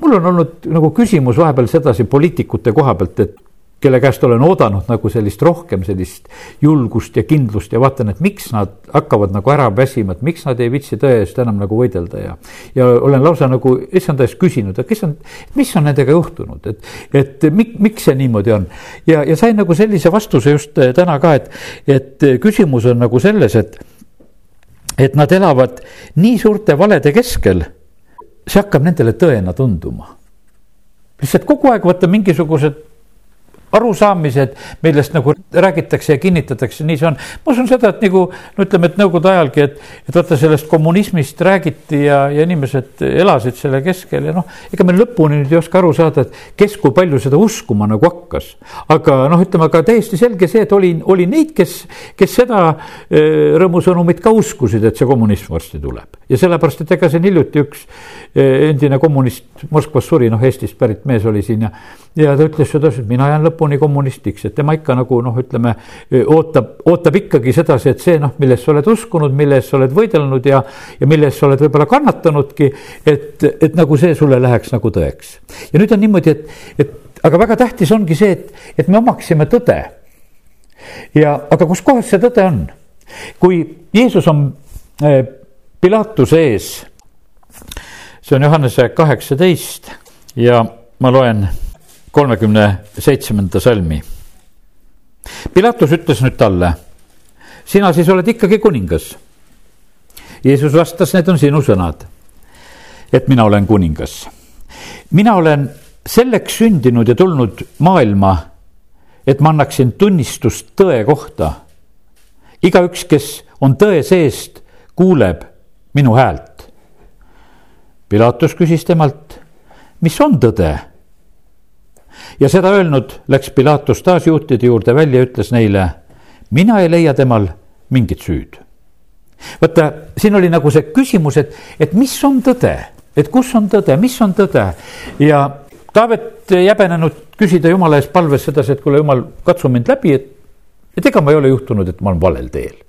mul on olnud nagu küsimus vahepeal sedasi poliitikute koha pealt, et kelle käest olen oodanud nagu sellist rohkem sellist julgust ja kindlust ja vaatan, et miks nad hakkavad nagu ära väsima, et miks nad ei viitsi tõe eest enam nagu võidelda ja. ja olen lausa nagu issanda eest küsinud, et kes on, mis on nendega juhtunud, et, et mik, miks see niimoodi on. ja, ja sain nagu sellise vastuse just täna ka, et, et küsimus on nagu selles, et, et nad elavad nii suurte valede keskel, see hakkab nendele tõena tunduma. lihtsalt kogu aeg vaata mingisugused arusaamised, millest nagu räägitakse ja kinnitatakse, nii see on. ma usun seda, et nagu no ütleme, et nõukogude ajalgi, et, et vaata sellest kommunismist räägiti ja, ja inimesed elasid selle keskel ja noh, ega me lõpuni nüüd ei oska aru saada, et kes kui palju seda uskuma nagu hakkas. aga noh, ütleme aga täiesti selge see, et oli, oli neid, kes, kes seda rõõmusõnumit ka uskusid, et see kommunism varsti tuleb. ja sellepärast, et ega siin hiljuti üks endine kommunist Moskvas suri, noh, Eestist pärit mees oli siin ja, ja ta ütles sedasi, et mina jään lõpuni lõpuni kommunistiks, et tema ikka nagu noh, ütleme ootab, ootab ikkagi sedasi, et see noh, milles sa oled uskunud, mille eest sa oled võidelnud ja, ja mille eest sa oled võib-olla kannatanudki, et, et nagu see sulle läheks nagu tõeks. ja nüüd on niimoodi, et, et aga väga tähtis ongi see, et, et me omaksime tõde. ja, aga kus kohas see tõde on? kui Jeesus on Pilatuse ees, see on Johannese kaheksateist ja ma loen kolmekümne seitsmenda salmi. Pilatus ütles nüüd talle, sina siis oled ikkagi kuningas. Jeesus vastas, need on sinu sõnad, et mina olen kuningas. mina olen selleks sündinud ja tulnud maailma, et ma annaksin tunnistust tõe kohta. igaüks, kes on tõe seest, kuuleb minu häält. Pilatus küsis temalt, mis on tõde ja seda öelnud läks Pilatus taas juutide juurde välja ja ütles neile, mina ei leia temal mingit süüd. vaata, siin oli nagu see küsimus, et, et mis on tõde, et kus on tõde, mis on tõde? Ja Taavet ei häbenenud küsida jumala eest palves sedasi, et kuule, jumal, katsu mind läbi, et, et ega ma ei ole juhtunud, et ma olen valel teel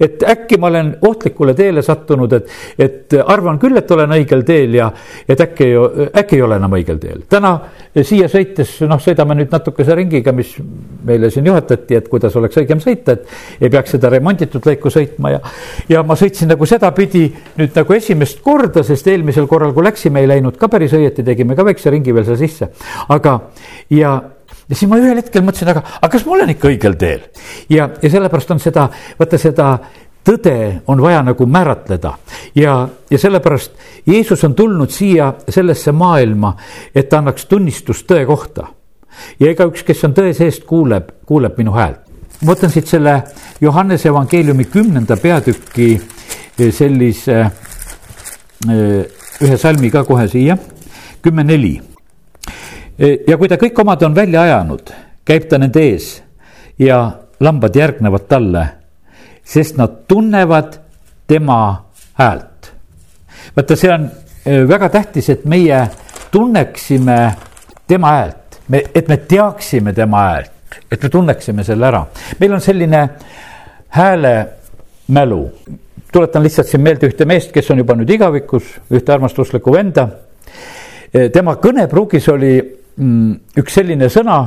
et äkki ma olen ohtlikule teele sattunud, et, et arvan küll, et olen õigel teel ja et äkki, äkki ei ole enam õigel teel. täna siia sõites, noh, sõidame nüüd natukese ringiga, mis meile siin juhatati, et kuidas oleks õigem sõita, et ei peaks seda remonditud lõiku sõitma ja, ja ma sõitsin nagu sedapidi nüüd nagu esimest korda, sest eelmisel korral, kui läksime, ei läinud ka päris õieti, tegime ka väikse ringi veel seal sisse, aga ja ja siis ma ühel hetkel mõtlesin, aga, aga kas ma olen ikka õigel teel? ja, ja sellepärast on seda, vaata seda tõde on vaja nagu määratleda ja, ja sellepärast Jeesus on tulnud siia sellesse maailma, et ta annaks tunnistust tõe kohta. ja igaüks, kes on tõe seest, kuuleb, kuuleb minu häält. ma võtan siit selle Johannese evangeeliumi kümnenda peatüki eh, sellise eh, ühe salmi ka kohe siia, kümme neli ja kui ta kõik omad on välja ajanud, käib ta nende ees ja lambad järgnevad talle, sest nad tunnevad tema häält. vaata, see on e, väga tähtis, et meie tunneksime tema häält, me, et me teaksime tema häält, et me tunneksime selle ära. meil on selline häälemälu, tuletan lihtsalt siin meelde ühte meest, kes on juba nüüd igavikus, ühte armastuslikku venda. E, tema kõnepruugis oli üks selline sõna,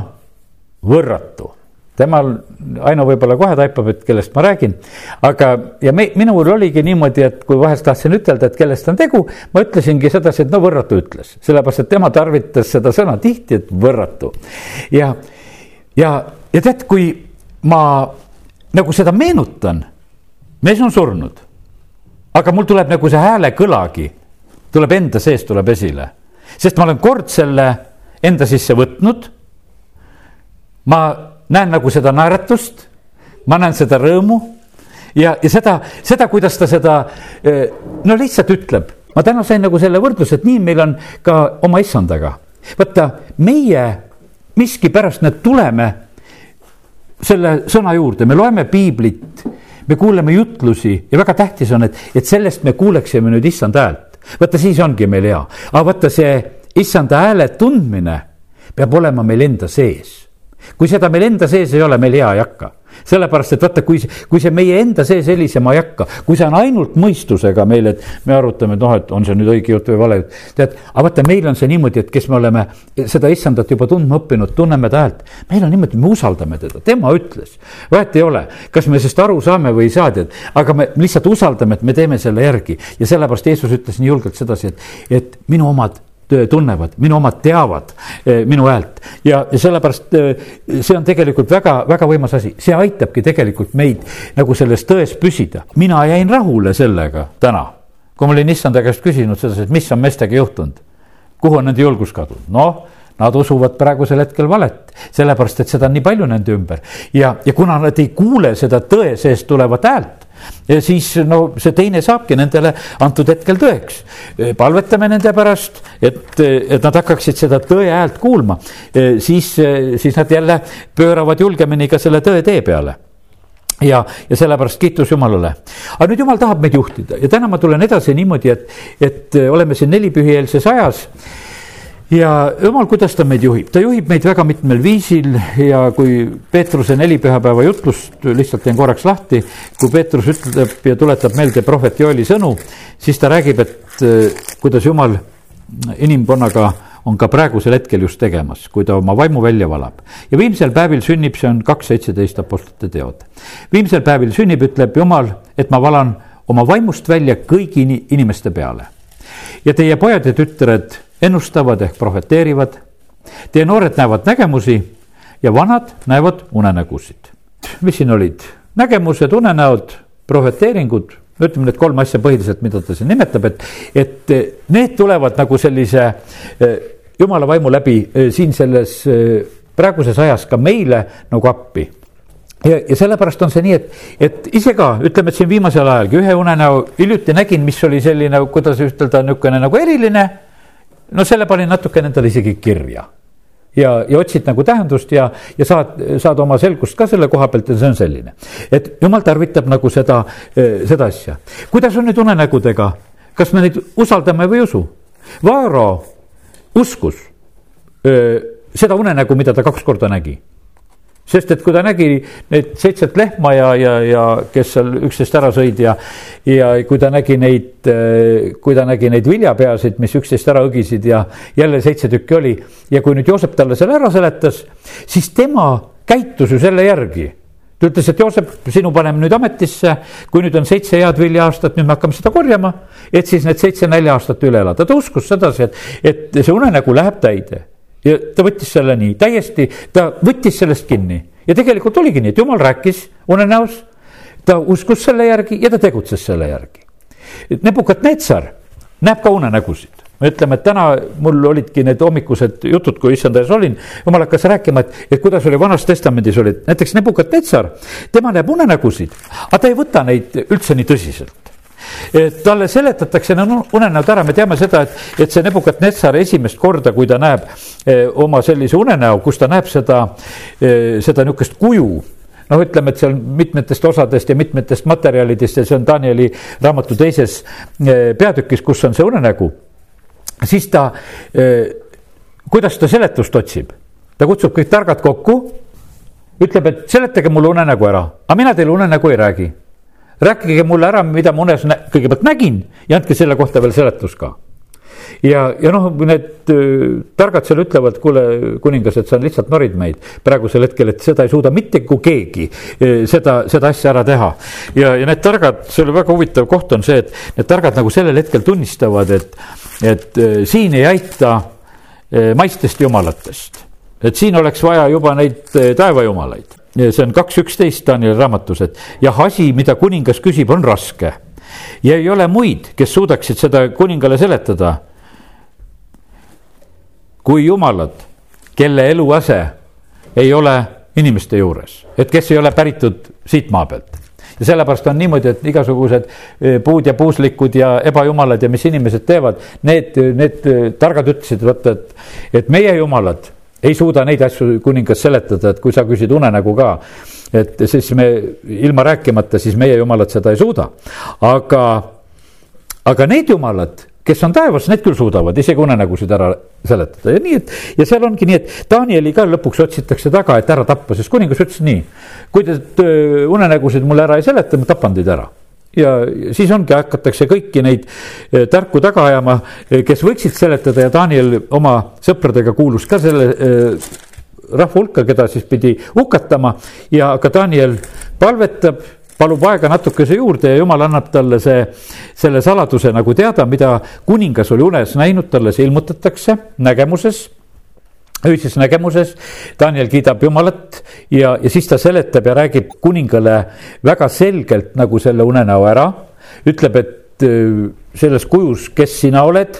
võrratu temal, Aino võib-olla kohe taipab, et kellest ma räägin. aga, ja me, minul oligi niimoodi, et kui vahest tahtsin ütelda, et kellest on tegu, ma ütlesingi sedasi, et no võrratu ütles, sellepärast et tema tarvitas seda sõna tihti, et võrratu. ja, ja, ja tead, kui ma nagu seda meenutan, mees on surnud. aga mul tuleb nagu see häälekõlagi, tuleb enda sees, tuleb esile, sest ma olen kord selle enda sisse võtnud. ma näen nagu seda naeratust, ma näen seda rõõmu ja, ja seda, seda, kuidas ta seda eh, no lihtsalt ütleb. ma täna sain nagu selle võrdluse, et nii meil on ka oma issandaga. vaata, meie miskipärast nüüd tuleme selle sõna juurde, me loeme piiblit, me kuuleme jutlusi ja väga tähtis on, et, et sellest me kuuleksime nüüd issand häält. vaata, siis ongi meil hea, aga vaata see issanda hääle tundmine peab olema meil enda sees. kui seda meil enda sees ei ole, meil hea ei hakka. sellepärast, et vaata, kui, kui see meie enda sees helisema ei hakka, kui see on ainult mõistusega meil, et me arutame, et noh, et on see nüüd õige jutt või vale jutt. tead, aga vaata, meil on see niimoodi, et kes me oleme seda issandat juba tundma õppinud, tunneme ta häält. meil on niimoodi, me usaldame teda, tema ütles. vahet ei ole, kas me sellest aru saame või ei saa, tead, aga me lihtsalt usaldame, et me teeme selle järgi ja sellepärast Jeesus ütles nii julgelt sedasi, et, et minu omad tunnevad, minu omad teavad eh, minu häält. Ja, sellepärast eh, see on tegelikult väga, väga võimas asi, see aitabki tegelikult meid nagu selles tões püsida. mina jäin rahule sellega täna, kui ma olin issanda käest küsinud sedasi, et mis on meestega juhtunud, kuhu on nende julgus kadunud, noh Nad usuvad praegusel hetkel valet, sellepärast et seda on nii palju nende ümber. Ja, ja kuna nad ei kuule seda tõe seest tulevat häält, siis no see teine saabki nendele antud hetkel tõeks. palvetame nende pärast, et, et nad hakkaksid seda tõe häält kuulma, siis, siis nad jälle pööravad julgemini ka selle tõe tee peale ja, ja sellepärast kiitus Jumalale. aga nüüd Jumal tahab meid juhtida ja täna ma tulen edasi niimoodi, et, et oleme siin nelipühieelses ajas ja jumal, kuidas ta meid juhib, ta juhib meid väga mitmel viisil ja kui Peetruse neli pühapäeva jutlust lihtsalt teen korraks lahti. kui Peetrus ütleb ja tuletab meelde prohvet Joeli sõnu, siis ta räägib, et eh, kuidas jumal inimkonnaga on ka praegusel hetkel just tegemas, kui ta oma vaimu välja valab. ja viimsel päevil sünnib, see on kaks seitseteist apostlite teod. viimsel päevil sünnib, ütleb Jumal, et ma valan oma vaimust välja kõigi inimeste peale. ja teie pojad ja tütred ennustavad ehk prohveteerivad. Teie noored näevad nägemusi ja vanad näevad unenägusid. mis siin olid? nägemused, unenäod, prohveteeringud, ütleme need kolm asja põhiliselt, mida ta siin nimetab, et, et need tulevad nagu sellise eh, jumala vaimu läbi eh, siin selles eh, praeguses ajas ka meile nagu appi ja, ja sellepärast on see nii, et, et ise ka ütleme, et siin viimasel ajalgi ühe unenäo hiljuti nägin, mis oli selline, kuidas ütelda, niisugune nagu eriline no selle panin natukene endale isegi kirja ja, ja otsid nagu tähendust ja, ja saad, saad oma selgust ka selle koha pealt ja see on selline. et jumal tarvitab nagu seda, eh, seda asja. kuidas on nüüd unenägudega, kas me neid usaldame või ei usu? Vaaro uskus öö, eh, seda unenägu, mida ta kaks korda nägi sest et kui ta nägi neid seitset lehma ja, ja, ja kes seal üksteist ära sõid ja, ja kui ta nägi neid, kui ta nägi neid viljapeasid, mis üksteist ära õgisid ja jälle seitse tükki oli. ja kui nüüd Joosep talle selle ära seletas, siis tema käitus ju selle järgi ta ütles, et Joosep, sinu paneme nüüd ametisse, kui nüüd on seitse head vilja-aastat, nüüd me hakkame seda korjama, et siis need seitse nälja-aastat üle elada. ta uskus sedasi, et, et see unenägu läheb täide ja ta võttis selle nii täiesti, ta võttis sellest kinni ja tegelikult oligi nii, et jumal rääkis unenäos. ta uskus selle järgi ja ta tegutses selle järgi. Nebukadnetsar näeb ka unenägusid me ütleme, et täna mul olidki need hommikused jutud, kui issanda ees olin, jumal hakkas rääkima, et, et kuidas oli Vanas Testamendis olid, näiteks Nebukadnetsar, tema näeb unenägusid, aga ta ei võta neid üldse nii tõsiselt talle seletatakse unenäod ära, me teame seda, et, et see Nebukadnetsar esimest korda, kui ta näeb eh, oma sellise unenäo, kus ta näeb seda, eh, seda niisugust kuju noh, ütleme, et seal mitmetest osadest ja mitmetest materjalidest ja see on Danieli raamatu teises eh, peatükis, kus on see unenägu. siis ta, kuidas ta seletust otsib? ta kutsub kõik targad kokku, ütleb, et seletage mulle unenägu ära, aga mina teile unenägu ei räägi rääkige mulle ära, mida ma unes kõigepealt nägin ja andke selle kohta veel seletus ka ja, ja noh, need äh, targad seal ütlevad, kuule, kuningas, et sa lihtsalt norid meid praegusel hetkel, et seda ei suuda mitte kui keegi äh, seda, seda asja ära teha. ja, ja need targad, see oli väga huvitav koht on see, et need targad nagu sellel hetkel tunnistavad, et, et äh, siin ei aita maistest jumalatest. et siin oleks vaja juba neid taevajumalaid see on kaks üksteist Danieli raamatus, et jah, asi, mida kuningas küsib, on raske. ja ei ole muid, kes suudaksid seda kuningale seletada. kui jumalad, kelle eluase ei ole inimeste juures, et kes ei ole päritud siit maa pealt ja sellepärast on niimoodi, et igasugused e, puud ja puuslikud ja ebajumalad ja mis inimesed teevad, need, need targad ütlesid, vaata, et, et meie jumalad ei suuda neid asju kuningas seletada, et kui sa küsid unenägu ka, et siis me ilma rääkimata, siis meie jumalad seda ei suuda. aga, aga need jumalad, kes on taevas, need küll suudavad isegi unenägusid ära seletada ja nii, et ja seal ongi nii, et Danieli ka lõpuks otsitakse taga, et ära tappa, sest kuningas ütles nii. kui te unenägusid mulle ära ei seleta, ma tapan teid ära ja siis ongi, hakatakse kõiki neid äh, tarku taga ajama, äh, kes võiksid seletada ja Daniel oma sõpradega kuulus ka selle rahva hulka, keda siis pidi hukatama ja ka Daniel palvetab palub aega natukese juurde ja jumal annab talle see, selle saladuse nagu teada, mida kuningas oli unes näinud, talle see ilmutatakse nägemuses öises nägemuses, Daniel kiidab Jumalat ja, ja siis ta seletab ja räägib kuningale väga selgelt nagu selle unenäo ära. ütleb, et äh, selles kujus, kes sina oled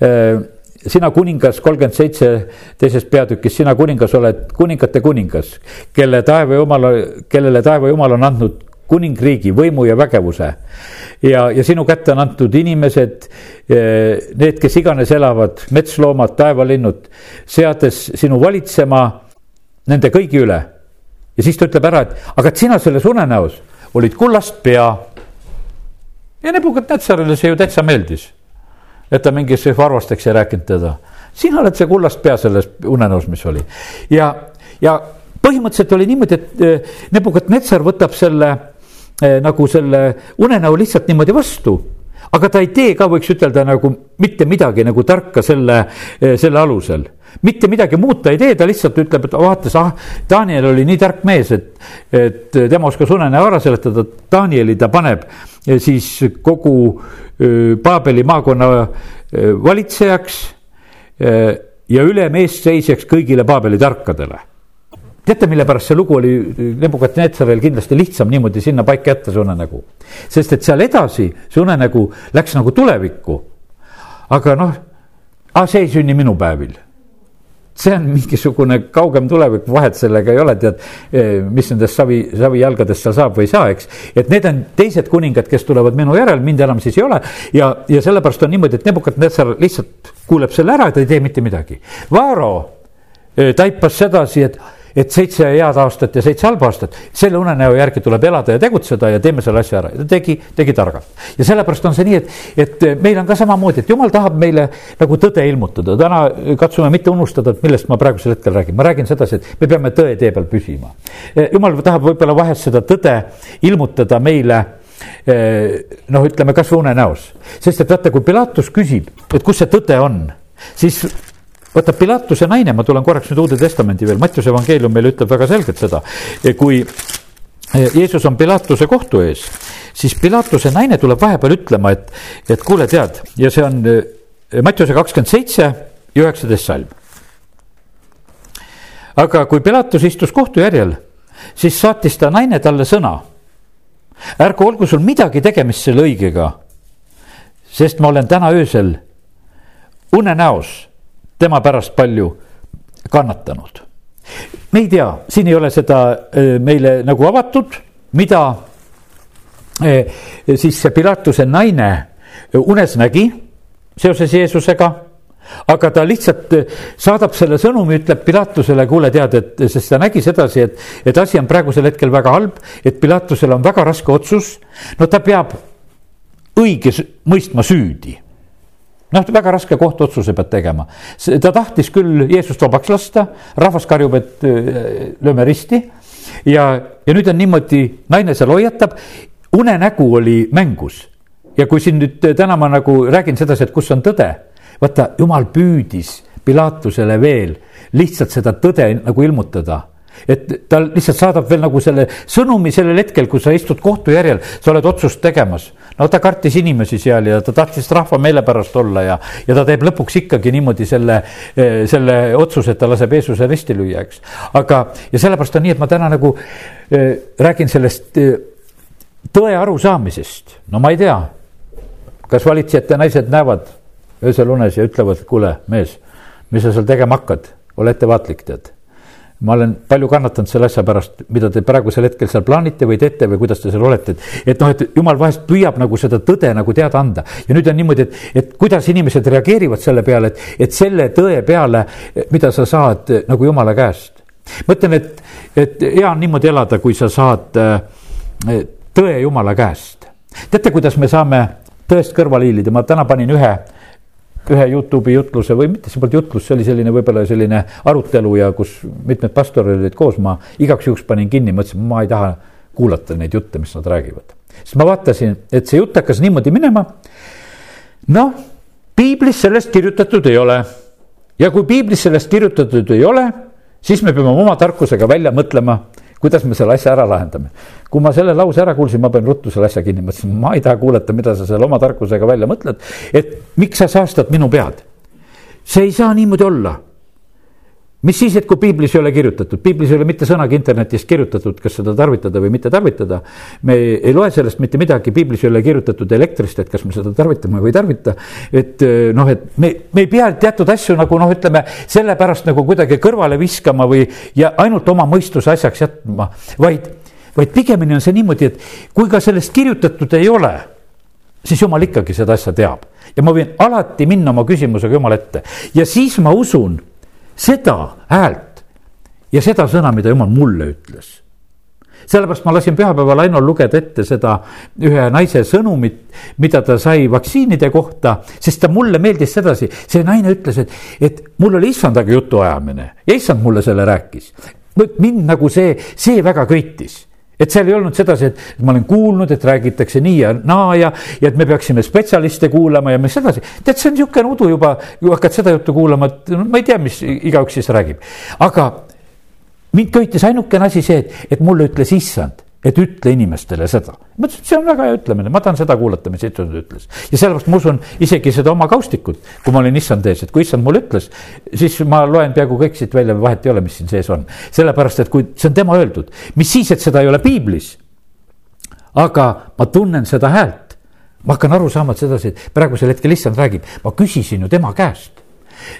äh, sina kuningas, kolmkümmend seitse teises peatükis, sina kuningas oled kuningate kuningas, kelle taeva jumal, kellele taeva jumal on andnud kuningriigi võimu ja vägevuse. ja, ja sinu kätte on antud inimesed, eh, need, kes iganes elavad, metsloomad, taevalinnud, seades sinu valitsema nende kõigi üle. ja siis ta ütleb ära, et aga et sina selles unenäos olid kullast pea. ja Nebukat-Netsarile see ju täitsa meeldis, et ta mingisse varvasteks ei rääkinud teda. sina oled see kullast pea selles unenäos, mis oli ja, ja põhimõtteliselt oli niimoodi, et eh, Nebukat-Netsar võtab selle nagu selle unenäo lihtsalt niimoodi vastu aga ta ei tee ka, võiks ütelda nagu mitte midagi nagu tarka selle, eh, selle alusel. mitte midagi muud ta ei tee, ta lihtsalt ütleb, et vaatas, ah, Daniel oli nii tark mees, et, et tema oskas unenäo ära seletada, Danieli ta paneb eh, siis kogu Paabeli maakonna valitsejaks ja ülemeestseisjaks kõigile Paabeli tarkadele teate, mille pärast see lugu oli Nebukat-Neetsaril kindlasti lihtsam niimoodi sinna paika jätta, see unenägu. sest et seal edasi see unenägu läks nagu tulevikku. aga noh, see ei sünni minu päevil. see on mingisugune kaugem tulevik, vahet sellega ei ole, tead, eh, mis nendest savi, savijalgadest seal saab või ei saa, eks. et need on teised kuningad, kes tulevad minu järel, mind enam siis ei ole. ja, ja sellepärast on niimoodi, et Nebukat-Netsar lihtsalt kuuleb selle ära ta ei tee mitte midagi. Vaaro eh, taipas sedasi, et et seitse head aastat ja seitse halba aastat, selle unenäo järgi tuleb elada ja tegutseda ja teeme selle asja ära. Ja ta tegi, tegi targalt. ja sellepärast on see nii, et, et meil on ka samamoodi, et jumal tahab meile nagu tõde ilmutada, täna katsume mitte unustada, et millest ma praegusel hetkel räägin, ma räägin sedasi, et me peame tõe tee peal püsima. jumal tahab võib-olla vahest seda tõde ilmutada meile noh, ütleme kasvõi unenäos, sest et vaata, kui Pilatus küsib, et kus see tõde on, siis vaata Pilatuse naine, ma tulen korraks nüüd Uude Testamendi veel, Mattiuse evangeelium meile ütleb väga selgelt seda, kui eh, Jeesus on Pilatuse kohtu ees, siis Pilatuse naine tuleb vahepeal ütlema, et, et kuule, tead, ja see on eh, Mattiuse kakskümmend seitse ja üheksateist salm. aga kui Pilatus istus kohtujärjel, siis saatis ta naine talle sõna. ärgu olgu sul midagi tegemist selle õigega, sest ma olen täna öösel unenäos tema pärast palju kannatanud. me ei tea, siin ei ole seda äh, meile nagu avatud, mida äh, siis see Pilatuse naine unes nägi seoses Jeesusega aga ta lihtsalt saadab selle sõnumi, ütleb Pilatusele, kuule, tead, et sest ta nägi sedasi, et, et asi on praegusel hetkel väga halb, et Pilatusel on väga raske otsus. no ta peab õige mõistma süüdi noh, väga raske kohtuotsuse pead tegema. ta tahtis küll Jeesust vabaks lasta, rahvas karjub, et äh, lööme risti. ja, ja nüüd on niimoodi, naine seal hoiatab, unenägu oli mängus. ja kui siin nüüd täna ma nagu räägin sedasi, et kus on tõde, vaata, jumal püüdis Pilatusele veel lihtsalt seda tõde nagu ilmutada et ta lihtsalt saadab veel nagu selle sõnumi sellel hetkel, kui sa istud kohtujärjel, sa oled otsust tegemas. No ta kartis inimesi seal ja ta tahtis rahva meele pärast olla ja, ja ta teeb lõpuks ikkagi niimoodi selle, eh, selle otsuse, et ta laseb Jeesuse risti lüüa, eks. aga, ja sellepärast on nii, et ma täna nagu äh, räägin sellest äh, tõe arusaamisest, no ma ei tea, kas valitsejate naised näevad öösel unes ja ütlevad, kuule, mees, mis sa seal tegema hakkad, ole ettevaatlik, tead ma olen palju kannatanud selle asja pärast, mida te praegusel hetkel seal plaanite või teete või kuidas te seal olete, et. et noh, et jumal vahest püüab nagu seda tõde nagu teada anda ja nüüd on niimoodi, et, et kuidas inimesed reageerivad selle peale, et, et selle tõe peale, mida sa saad nagu jumala käest. ma ütlen, et, et hea on niimoodi elada, kui sa saad äh, tõe jumala käest. teate, kuidas me saame tõest kõrvale hiilida, ma täna panin ühe ühe Youtube'i jutluse või mitte, see polnud jutlus, see oli selline võib-olla selline arutelu ja kus mitmed pastorid olid koos, ma igaks juhuks panin kinni, mõtlesin, ma ei taha kuulata neid jutte, mis nad räägivad. siis ma vaatasin, et see jutt hakkas niimoodi minema. noh, piiblis sellest kirjutatud ei ole. ja kui piiblis sellest kirjutatud ei ole, siis me peame oma tarkusega välja mõtlema kuidas me selle asja ära lahendame. kui ma selle lause ära kuulsin, ma panin ruttu selle asja kinni, mõtlesin, ma ei taha kuulata, mida sa selle oma tarkusega välja mõtled. et miks sa saastad minu pead? see ei saa niimoodi olla mis siis, et kui piiblis ei ole kirjutatud, piiblis ei ole mitte sõnagi internetist kirjutatud, kas seda tarvitada või mitte tarvitada. me ei loe sellest mitte midagi, piiblis ei ole kirjutatud elektrist, et kas me seda tarvitame või ei tarvita. et eh, noh, et me, me ei pea teatud asju nagu noh, ütleme sellepärast nagu kuidagi kõrvale viskama või ja ainult oma mõistuse asjaks jätma, vaid, vaid pigemini on see niimoodi, et kui ka sellest kirjutatud ei ole siis jumal ikkagi seda asja teab ja ma võin alati minna oma küsimusega jumala ette ja siis ma usun seda häält ja seda sõna, mida jumal mulle ütles. sellepärast ma lasin pühapäeval Ainol lugeda ette seda ühe naise sõnumit, mida ta sai vaktsiinide kohta, sest ta mulle meeldis sedasi, see naine ütles, et, et mul oli issandaga jutuajamine ja issand mulle selle rääkis. mind nagu see, see väga köitis et seal ei olnud sedasi, et ma olen kuulnud, et räägitakse nii ja naa ja, ja et me peaksime spetsialiste kuulama ja mis edasi. tead, see on niisugune udu juba, ju hakkad seda juttu kuulama, et no ma ei tea, mis igaüks siis räägib. aga mind köitis ainukene asi see, et, et mulle ütles issand et ütle inimestele seda. ma ütlesin, et see on väga hea ütlemine, ma tahan seda kuulata, mis issand ütles. ja sellepärast ma usun isegi seda oma kaustikut, kui ma olin issand ees, et kui issand mulle ütles, siis ma loen peaaegu kõik siit välja, vahet ei ole, mis siin sees on. sellepärast, et kui see on tema öeldud, mis siis, et seda ei ole piiblis. aga ma tunnen seda häält. ma hakkan aru saama sedasi, et praegusel hetkel issand räägib, ma küsisin ju tema käest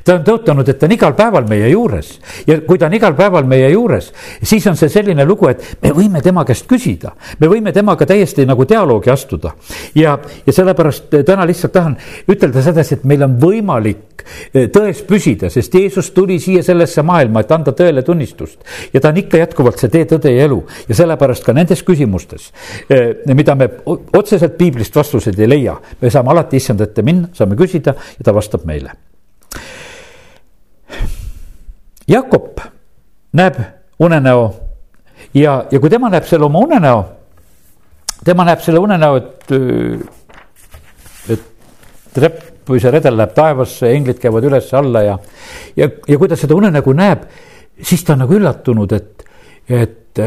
ta on tõotanud, et ta on igal päeval meie juures. Ja kui ta on igal päeval meie juures, siis on see selline lugu, et me võime tema käest küsida, me võime temaga täiesti nagu dialoogi astuda. ja, ja sellepärast täna lihtsalt tahan ütelda sedasi, et meil on võimalik eh, tões püsida, sest Jeesus tuli siia sellesse maailma, et anda tõele tunnistust. ja ta on ikka jätkuvalt see tee, tõde ja elu. Ja sellepärast ka nendes küsimustes, eh, mida me otseselt piiblist vastuseid ei leia, me saame alati issand ette minna, saame küsida ja ta vastab meile Jakob näeb unenäo ja, ja kui tema näeb selle oma unenäo, tema näeb selle unenäo, et, et trepp või see redel läheb taevasse, englid käivad üles-alla ja, ja, ja kui ta seda unenägu näeb, siis ta on nagu üllatunud, et, et,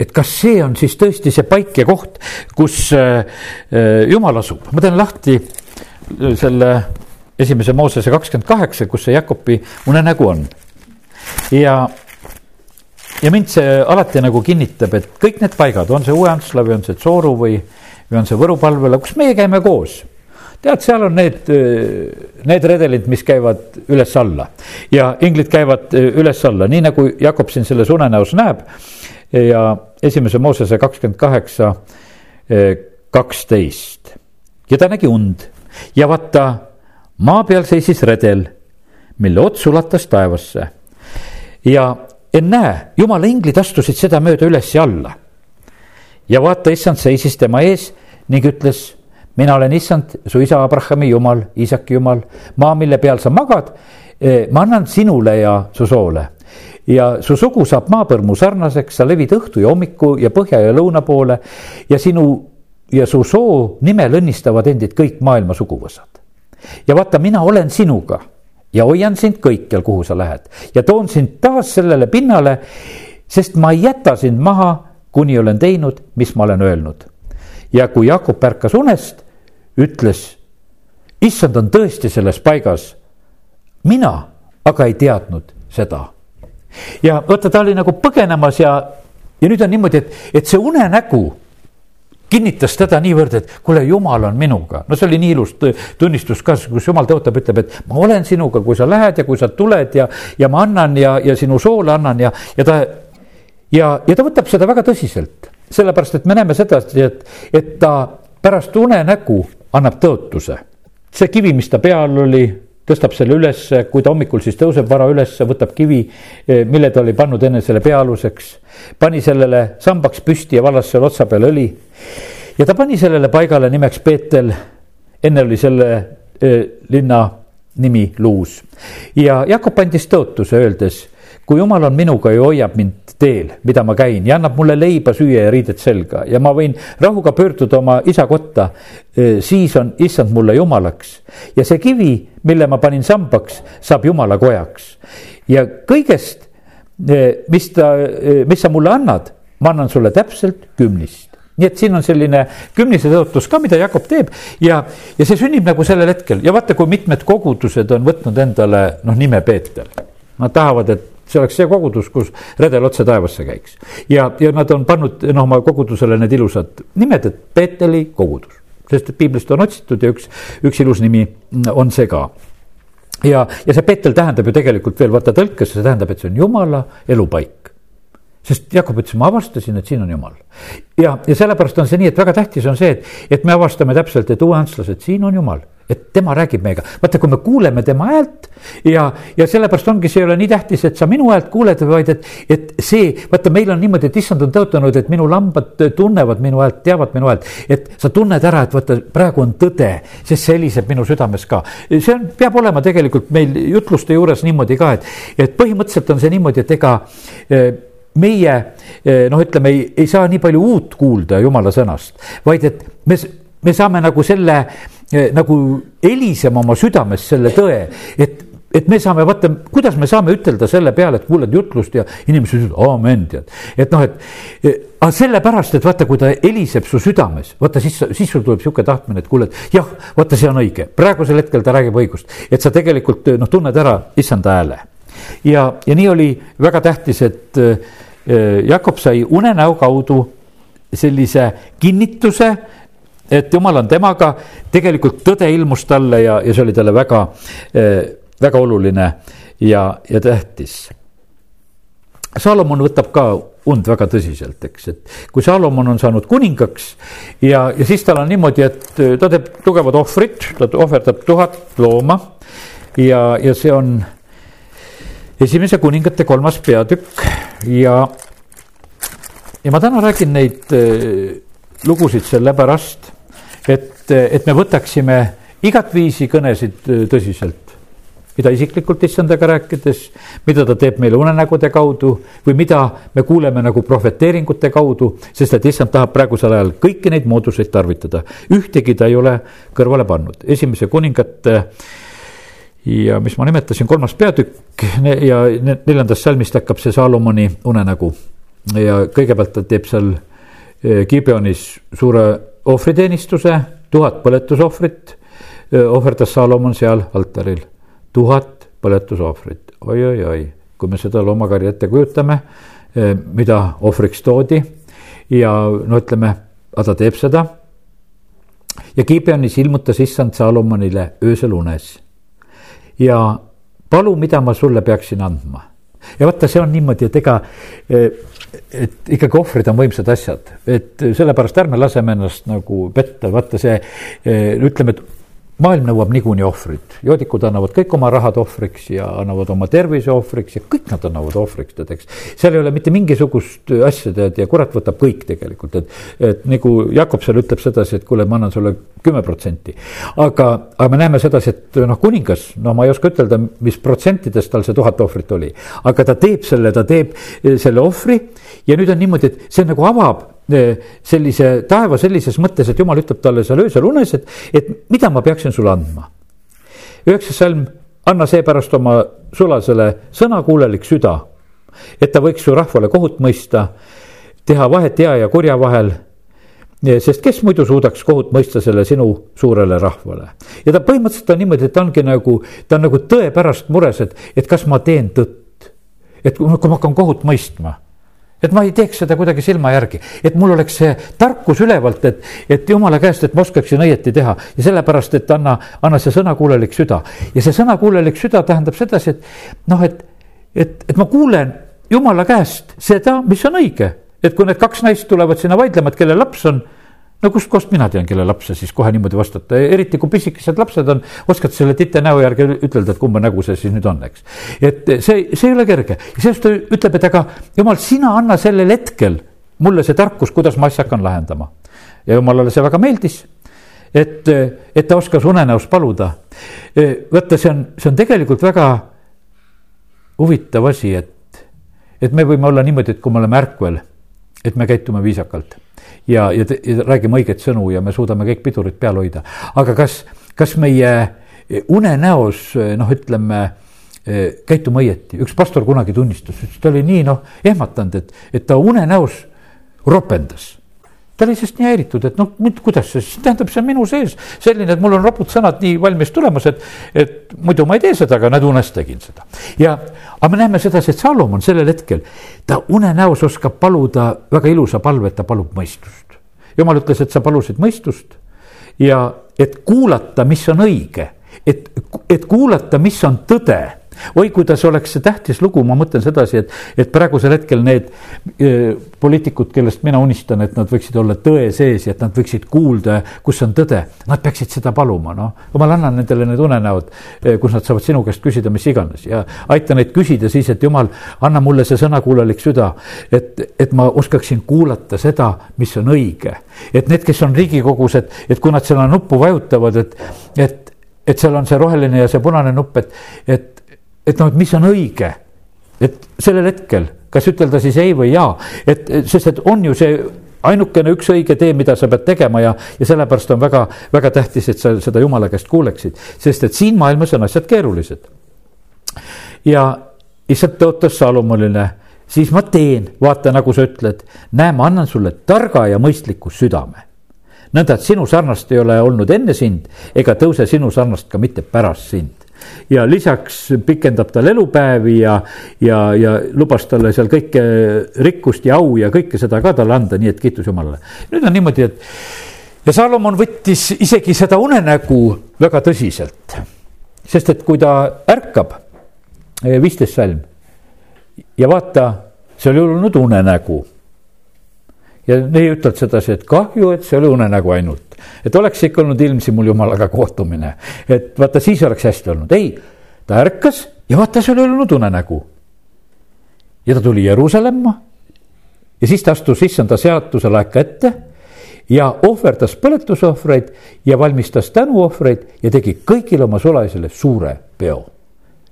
et kas see on siis tõesti see paik ja koht, kus äh, jumal asub. ma teen lahti selle esimese Moosese kakskümmend kaheksa, kus see Jakobi unenägu on ja, ja mind see alati nagu kinnitab, et kõik need paigad, on see Uue-Antsla või on see Tsooru või, või on see Võru palvela, kus meie käime koos. Tead, seal on need, need redelid, mis käivad üles-alla. Ja inglid käivad üles-alla, nii nagu Jakob siin selles unenäos näeb. ja esimese Moosese kakskümmend kaheksa, kaksteist. Ja ta nägi und. Ja vaata, maa peal seisis redel, mille ots ulatas taevasse ja ennäe, jumala inglid astusid sedamööda üles ja alla. ja vaata, issand seisis tema ees ning ütles, mina olen issand, su isa Abrahami jumal, Iisaki jumal, maa, mille peal sa magad, eh, ma annan sinule ja su soole ja su sugu saab maapõrmu sarnaseks, sa levid õhtu ja hommiku ja põhja ja lõuna poole ja sinu ja su soo nimel õnnistavad endid kõik maailma suguvõsad. ja vaata, mina olen sinuga ja hoian sind kõikjal, kuhu sa lähed ja toon sind taas sellele pinnale, sest ma ei jäta sind maha, kuni olen teinud, mis ma olen öelnud. ja kui Jakob ärkas unest, ütles, issand on tõesti selles paigas. mina aga ei teadnud seda. ja vaata, ta oli nagu põgenemas ja, ja nüüd on niimoodi, et, et see unenägu kinnitas teda niivõrd, et kuule, jumal on minuga. no see oli nii ilus tunnistus ka, kus jumal tõotab, ütleb, et ma olen sinuga, kui sa lähed ja kui sa tuled ja, ja ma annan ja, ja sinu soole annan ja, ja ta. ja, ja ta võtab seda väga tõsiselt, sellepärast et me näeme sedasi, et, et ta pärast unenägu annab tõotuse. see kivi, mis ta peal oli, tõstab selle ülesse, kui ta hommikul siis tõuseb vara ülesse, võtab kivi, eh, mille ta oli pannud enne selle pea aluseks. pani sellele sambaks püsti ja vallas seal otsa peal õli. Ja ta pani sellele paigale nimeks Peetel. enne oli selle eh, linna nimi luus. ja Jakob andis tõotuse, öeldes, kui jumal on minuga ja hoiab mind teel, mida ma käin ja annab mulle leiba süüa ja riided selga ja ma võin rahuga pöörduda oma isa kotta, siis on issand mulle jumalaks. ja see kivi, mille ma panin sambaks, saab jumala kojaks. ja kõigest, mis ta, mis sa mulle annad, ma annan sulle täpselt kümnist nii et siin on selline kümnise tõotus ka, mida Jakob teeb. Ja, ja see sünnib nagu sellel hetkel. Ja vaata, kui mitmed kogudused on võtnud endale noh, nime Peeter. Nad tahavad, et see oleks see kogudus, kus redel otse taevasse käiks. ja, ja nad on pannud noh, oma kogudusele need ilusad nimed, et Peeteli kogudus, sest et piiblist on otsitud ja üks, üks ilus nimi on see ka. Ja, ja see Peetel tähendab ju tegelikult veel vaata tõlkes, see tähendab, et see on jumala elupaik sest Jakob ütles, ma avastasin, et siin on jumal. ja, ja sellepärast on see nii, et väga tähtis on see, et, et me avastame täpselt, et uueantslased, siin on jumal et tema räägib meiega, vaata, kui me kuuleme tema häält ja, ja sellepärast ongi, see ei ole nii tähtis, et sa minu häält kuuled, vaid et, et see, vaata, meil on niimoodi, et issand on tõotanud, et minu lambad tunnevad minu häält, teavad minu häält. et sa tunned ära, et vaata, praegu on tõde, sest see heliseb minu südames ka. see on, peab olema tegelikult meil jutluste juures niimoodi ka, et, et põhimõtteliselt on see niimoodi, et ega eh, meie eh, noh, ütleme, ei, ei saa nii palju uut kuulda jumala sõnast, vaid et me, me saame nagu selle eh, nagu helisema oma südames selle tõe, et et me saame, vaata, kuidas me saame ütelda selle peale, et kuuled jutlust ja inimesed ütlevad aamen, tead. et noh, et eh, aga sellepärast, et vaata, kui ta heliseb su südames, vaata siis, siis sul tuleb sihuke tahtmine, et kuule, et jah, vaata, see on õige, praegusel hetkel ta räägib õigust, et sa tegelikult noh, tunned ära issanda hääle. ja, ja nii oli väga tähtis, et Jakob sai unenäo kaudu sellise kinnituse, et jumal on temaga, tegelikult tõde ilmus talle ja, ja see oli talle väga, äh, väga oluline ja, ja tähtis. Salomon võtab ka und väga tõsiselt, eks, et kui Salomon on saanud kuningaks ja, ja siis tal on niimoodi, et ta teeb tugevad ohvrid, ta ohverdab tuhat looma ja, ja see on esimese kuningate kolmas peatükk. Ja, ja ma täna räägin neid äh, lugusid sellepärast, et, et me võtaksime igatviisi kõnesid äh, tõsiselt. Mida isiklikult issandaga rääkides, mida ta teeb meile unenägude kaudu või mida me kuuleme nagu prohveteeringute kaudu, sest et issand tahab praegusel ajal kõiki neid mooduseid tarvitada. ühtegi ta ei ole kõrvale pannud, esimese kuningate ja mis ma nimetasin, kolmas peatükk ja neljandast salmist hakkab see Saalomoni unenägu. ja kõigepealt ta teeb seal eh, Gibeonis suure ohvriteenistuse, tuhat põletusohvrit eh, ohverdas Saalomon seal altaril, tuhat põletusohvrit oi,, oi-oi-oi, kui me seda loomakarja ette kujutame, eh, mida ohvriks toodi ja no ütleme, aga ta teeb seda. ja Gibeonis ilmutas issand Saalomonile öösel unes ja palu, mida ma sulle peaksin andma. ja vaata, see on niimoodi, et ega, et ikkagi ohvrid on võimsad asjad, et sellepärast ärme laseme ennast nagu petta, vaata see, ütleme, et maailm nõuab niikuinii ohvrit, joodikud annavad kõik oma rahad ohvriks ja annavad oma tervise ohvriks ja kõik nad annavad ohvriks, tead, eks. seal ei ole mitte mingisugust asja, tead, ja kurat võtab kõik tegelikult, et, et nagu Jakob seal ütleb sedasi, et kuule, ma annan sulle kümme protsenti. aga, aga me näeme sedasi, et noh, kuningas, no ma ei oska ütelda, mis protsentides tal see tuhat ohvrit oli, aga ta teeb selle, ta teeb selle ohvri ja nüüd on niimoodi, et see nagu avab sellise taeva sellises mõttes, et jumal ütleb talle seal öösel unes, et, et mida ma peaksin sulle andma. üheksas salm, anna seepärast oma sulasele sõnakuulelik süda, et ta võiks su rahvale kohut mõista, teha vahet hea ja kurja vahel sest kes muidu suudaks kohut mõista selle sinu suurele rahvale. ja ta põhimõtteliselt on niimoodi, et ta ongi nagu, ta on nagu tõe pärast mures, et, et kas ma teen tõtt. et kui ma hakkan kohut mõistma et ma ei teeks seda kuidagi silma järgi, et mul oleks see tarkus ülevalt, et, et jumala käest, et ma oskaksin õieti teha ja sellepärast, et anna, anna see sõnakuulelik süda. ja see sõnakuulelik süda tähendab sedasi, et noh, et, et, et ma kuulen jumala käest seda, mis on õige. et kui need kaks naist tulevad sinna vaidlema, et kelle laps on no kustkohast mina tean, kelle laps see siis kohe niimoodi vastata, eriti kui pisikesed lapsed on, oskad selle tite näo järgi ütelda, et kumba nägu see siis nüüd on, eks. et see, see ei ole kerge ja sellest ta ütleb, et aga jumal, sina anna sellel hetkel mulle see tarkus, kuidas ma asja hakkan lahendama. ja jumalale see väga meeldis et, et ta oskas unenäos paluda. vaata, see on, see on tegelikult väga huvitav asi, et, et me võime olla niimoodi, et kui me oleme ärkvel, et me käitume viisakalt. Ja, ja, ja räägime õiget sõnu ja me suudame kõik pidurid peal hoida. aga kas, kas meie unenäos noh, ütleme käitume õieti, üks pastor kunagi tunnistas, ütles, ta oli nii noh ehmatanud, et, et ta unenäos ropendas ta oli sellest nii häiritud, et noh, kuidas see siis tähendab, see on minu sees selline, et mul on ropud sõnad nii valmis tulemas, et, et muidu ma ei tee seda, aga näed, unes tegin seda. ja, aga me näeme sedasi, et Salomon sellel hetkel, ta unenäos oskab paluda väga ilusa palve, et ta palub mõistust. jumal ütles, et sa palusid mõistust ja et kuulata, mis on õige, et, et kuulata, mis on tõde oi, kuidas oleks see tähtis lugu, ma mõtlen sedasi, et, et praegusel hetkel need e, poliitikud, kellest mina unistan, et nad võiksid olla tõe sees ja et nad võiksid kuulda, kus on tõde, nad peaksid seda paluma, noh. jumal, anna nendele need unenäod, e, kus nad saavad sinu käest küsida mis iganes ja aita neid küsida siis, et jumal, anna mulle see sõnakuulelik süda, et, et ma oskaksin kuulata seda, mis on õige. et need, kes on Riigikogus, et, et kui nad seda nuppu vajutavad, et, et, et seal on see roheline ja see punane nupp, et, et et noh, et mis on õige. et sellel hetkel, kas ütelda siis ei või jaa, et sest, et on ju see ainukene üks õige tee, mida sa pead tegema ja, ja sellepärast on väga, väga tähtis, et sa seda jumala käest kuuleksid, sest et siin maailmas on asjad keerulised. ja issand tõotas Salomonile, siis ma teen, vaata, nagu sa ütled, näe, ma annan sulle targa ja mõistliku südame. nõnda, et sinu sarnast ei ole olnud enne sind ega tõuse sinu sarnast ka mitte pärast sind ja lisaks pikendab tal elupäevi ja, ja, ja lubas talle seal kõike rikkust ja au ja kõike seda ka talle anda, nii et kiitus Jumalale. nüüd on niimoodi, et ja Salomon võttis isegi seda unenägu väga tõsiselt, sest et kui ta ärkab, eh, viisteist salm ja vaata, see oli olnud unenägu ja nii ütled sedasi, et kahju, et see oli unenägu ainult. et oleks ikka olnud ilmsi mul jumalaga kohtumine, et vaata, siis oleks hästi olnud, ei, ta ärkas ja vaata, see oli olnud unenägu. ja ta tuli Jeruusalemma ja siis ta astus issanda seaduse laeka ette ja ohverdas põletusohvreid ja valmistas tänuohvreid ja tegi kõigile oma sulalisele suure peo.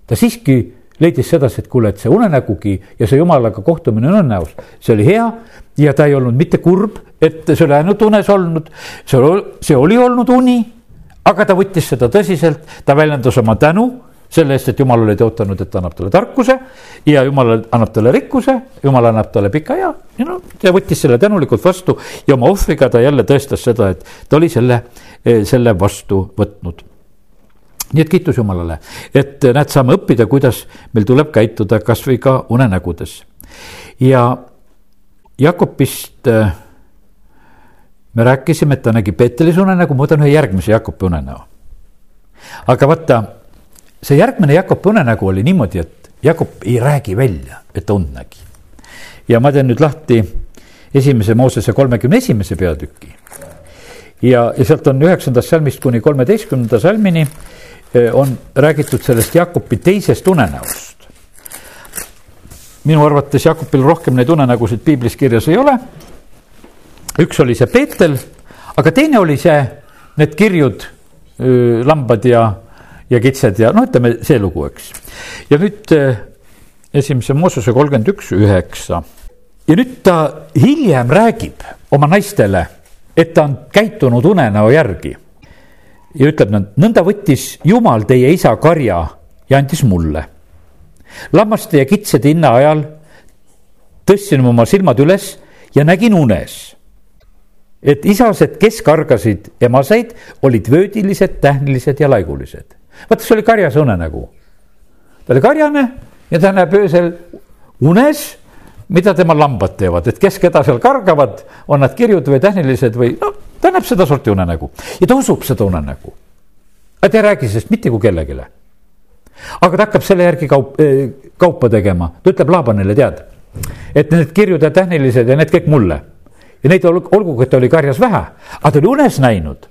ta siiski leidis sedasi, et kuule, et see unenägugi ja see jumalaga kohtumine on õnnäos, see oli hea ja ta ei olnud mitte kurb, et see oli ainult unes olnud, see oli, see oli olnud uni, aga ta võttis seda tõsiselt, ta väljendas oma tänu selle eest, et jumal oli tõotanud, et ta annab talle tarkuse ja jumal annab talle rikkuse, jumal annab talle pika ea ja noh, ta võttis selle tänulikult vastu ja oma ohvriga ta jälle tõestas seda, et ta oli selle, selle vastu võtnud nii et kiitus Jumalale, et näed, saame õppida, kuidas meil tuleb käituda kasvõi ka unenägudes. ja Jakobist äh, me rääkisime, et ta nägi Peetelis unenägu, ma võtan ühe järgmise Jakobi unenäo. aga vaata, see järgmine Jakobi unenägu oli niimoodi, et Jakob ei räägi välja, et ta und nägi. ja ma teen nüüd lahti esimese Moosese kolmekümne esimese peatüki. ja, ja sealt on üheksandast salmist kuni kolmeteistkümnenda salmini Eh, on räägitud sellest Jakobi teisest unenäost. minu arvates Jakobil rohkem neid unenägusid piiblis kirjas ei ole. üks oli see Peetel, aga teine oli see, need kirjud, lambad ja, ja kitsed ja no ütleme see lugu, eks. ja nüüd esimese Moosese kolmkümmend üks, üheksa. ja nüüd ta hiljem räägib oma naistele, et ta on käitunud unenäo järgi ja ütleb nõnda võttis Jumal teie isa karja ja andis mulle. lammaste ja kitsede hinna ajal tõstsin oma silmad üles ja nägin unes, et isased, kes kargasid emaseid, olid vöödilised, tähnilised ja laigulised. vaata, see oli karjase unenägu. ta oli karjane ja ta näeb öösel unes, mida tema lambad teevad, et kes keda seal kargavad, on nad kirjud või tähnilised või noh ta näeb sedasorti unenägu ja ta usub seda unenägu. aga ta ei räägi sellest mitte kui kellelegi. aga ta hakkab selle järgi kaup, eh, kaupa tegema, ta ütleb Laabanile, tead, et need kirjud ja tähnilised ja need kõik mulle. ja neid olgugi, et oli karjas vähe, aga ta oli unes näinud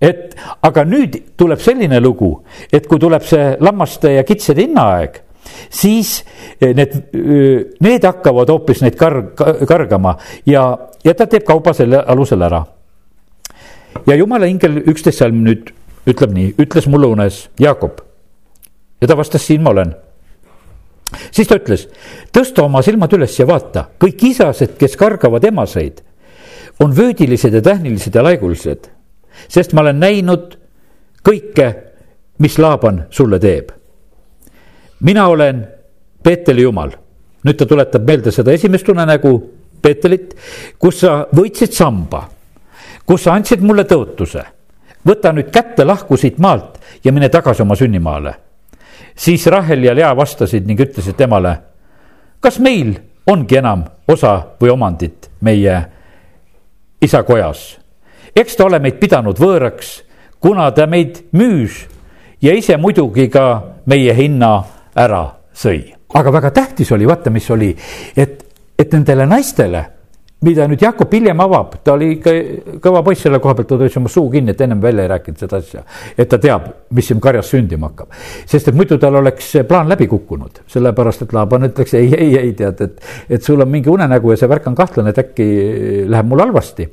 et aga nüüd tuleb selline lugu, et kui tuleb see lammaste ja kitsede hinnaaeg, siis eh, need, eh, need hakkavad hoopis neid kar-, kargama ja, ja ta teeb kauba selle alusel ära ja jumala ingel üksteist salm nüüd ütleb nii, ütles mulle unes, Jaakob. ja ta vastas, siin ma olen siis ta ütles, tõsta oma silmad üles ja vaata, kõik isased, kes kargavad emaseid, on vöödilised ja tähnilised ja laigulised. sest ma olen näinud kõike, mis Laaban sulle teeb. mina olen Peeteli jumal. nüüd ta tuletab meelde seda esimest unenägu, Peetelit, kus sa võitsid samba, kus sa andsid mulle tõotuse. võta nüüd kätte lahku siit maalt ja mine tagasi oma sünnimaale siis Rahel ja Lea vastasid ning ütlesid temale, kas meil ongi enam osa või omandit meie isa kojas. eks ta ole meid pidanud võõraks, kuna ta meid müüs ja ise muidugi ka meie hinna ära sõi. aga väga tähtis oli, vaata, mis oli, et, et nendele naistele mida nüüd Jakob hiljem avab, ta oli ikka kõva poiss selle koha pealt, ta hoidis oma suu kinni, et ennem välja ei rääkinud seda asja. et ta teab, mis siin karjas sündima hakkab. sest et muidu tal oleks plaan läbi kukkunud, sellepärast et Laaban ütleks ei, ei, ei tead, et, et sul on mingi unenägu ja see värk on kahtlane, et äkki läheb mul halvasti.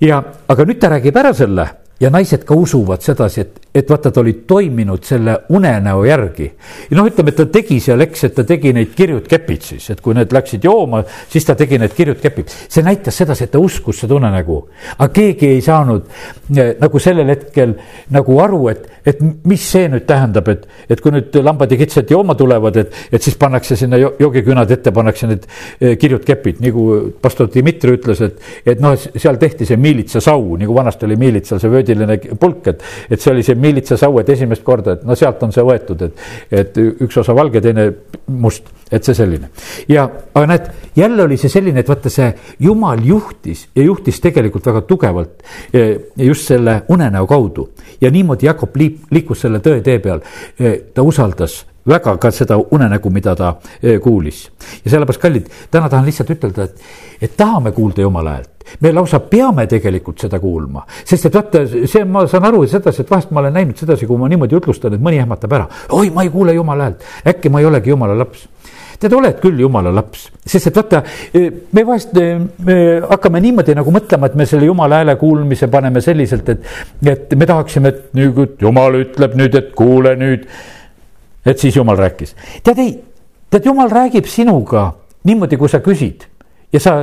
ja, aga nüüd ta räägib ära selle ja naised ka usuvad sedasi, et, et vaata, ta oli toiminud selle unenäo järgi. noh, ütleme, et ta tegi seal, eks, et ta tegi neid kirjud kepid siis, et kui need läksid jooma, siis ta tegi need kirjud kepid. see näitas sedasi, et ta uskus seda unenägu. aga keegi ei saanud eh, nagu sellel hetkel nagu aru, et, et mis see nüüd tähendab, et, et kui nüüd lambad ja kitsed jooma tulevad, et, et siis pannakse sinna joogiküünad ette, pannakse need eh, kirjud kepid, nagu pastor Dmitri ütles, et, et noh, seal tehti see miilitsasau, nagu vanasti oli miilitsal see vöödi vöödiline pulk, et, et see oli see miilitsasaued esimest korda, et no sealt on see võetud, et, et üks osa valge, teine must, et see selline. ja, aga näed, jälle oli see selline, et vaata, see jumal juhtis ja juhtis tegelikult väga tugevalt just selle unenäo kaudu ja niimoodi Jakob liik-, liikus selle tõe tee peal. ta usaldas väga ka seda unenägu, mida ta kuulis. ja sellepärast, kallid, täna tahan lihtsalt ütelda, et, et tahame kuulda jumala häält me lausa peame tegelikult seda kuulma, sest et vaata, see, ma saan aru sedasi, et vahest ma olen näinud sedasi, kui ma niimoodi jutlustan, et mõni ehmatab ära. oi, ma ei kuule jumala häält, äkki ma ei olegi jumala laps. Tead, oled küll jumala laps, sest et vaata, me vahest me hakkame niimoodi nagu mõtlema, et me selle jumala hääle kuulmise paneme selliselt, et, et me tahaksime, et nüüd jumal ütleb nüüd, et kuule nüüd. et siis jumal rääkis, tead ei, tead jumal räägib sinuga niimoodi, kui sa küsid ja sa,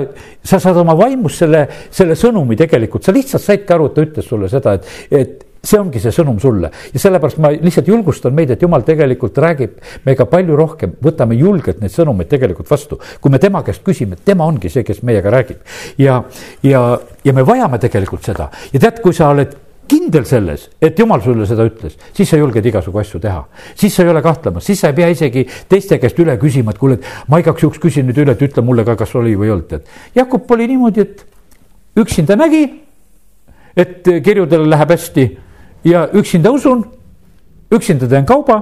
sa saad oma vaimus selle, selle sõnumi tegelikult, sa lihtsalt saidki aru, et ta ütles sulle seda, et, et see ongi see sõnum sulle. Ja sellepärast ma lihtsalt julgustan meid, et jumal tegelikult räägib meiega palju rohkem, võtame julgelt neid sõnumeid tegelikult vastu. kui me tema käest küsime, tema ongi see, kes meiega räägib. Ja, ja, ja me vajame tegelikult seda. Ja tead, kui sa oled kindel selles, et jumal sulle seda ütles, siis sa julged igasugu asju teha. siis sa ei ole kahtlemas, siis sa ei pea isegi teiste käest üle küsima, et kuule, et ma igaks juhuks küsin nüüd üle, et ütle mulle ka, kas oli või ei olnud, et. Jakob oli niimoodi, et üksinda nägi, et kirjudel läheb hästi ja üksinda usun, üksinda teen kauba,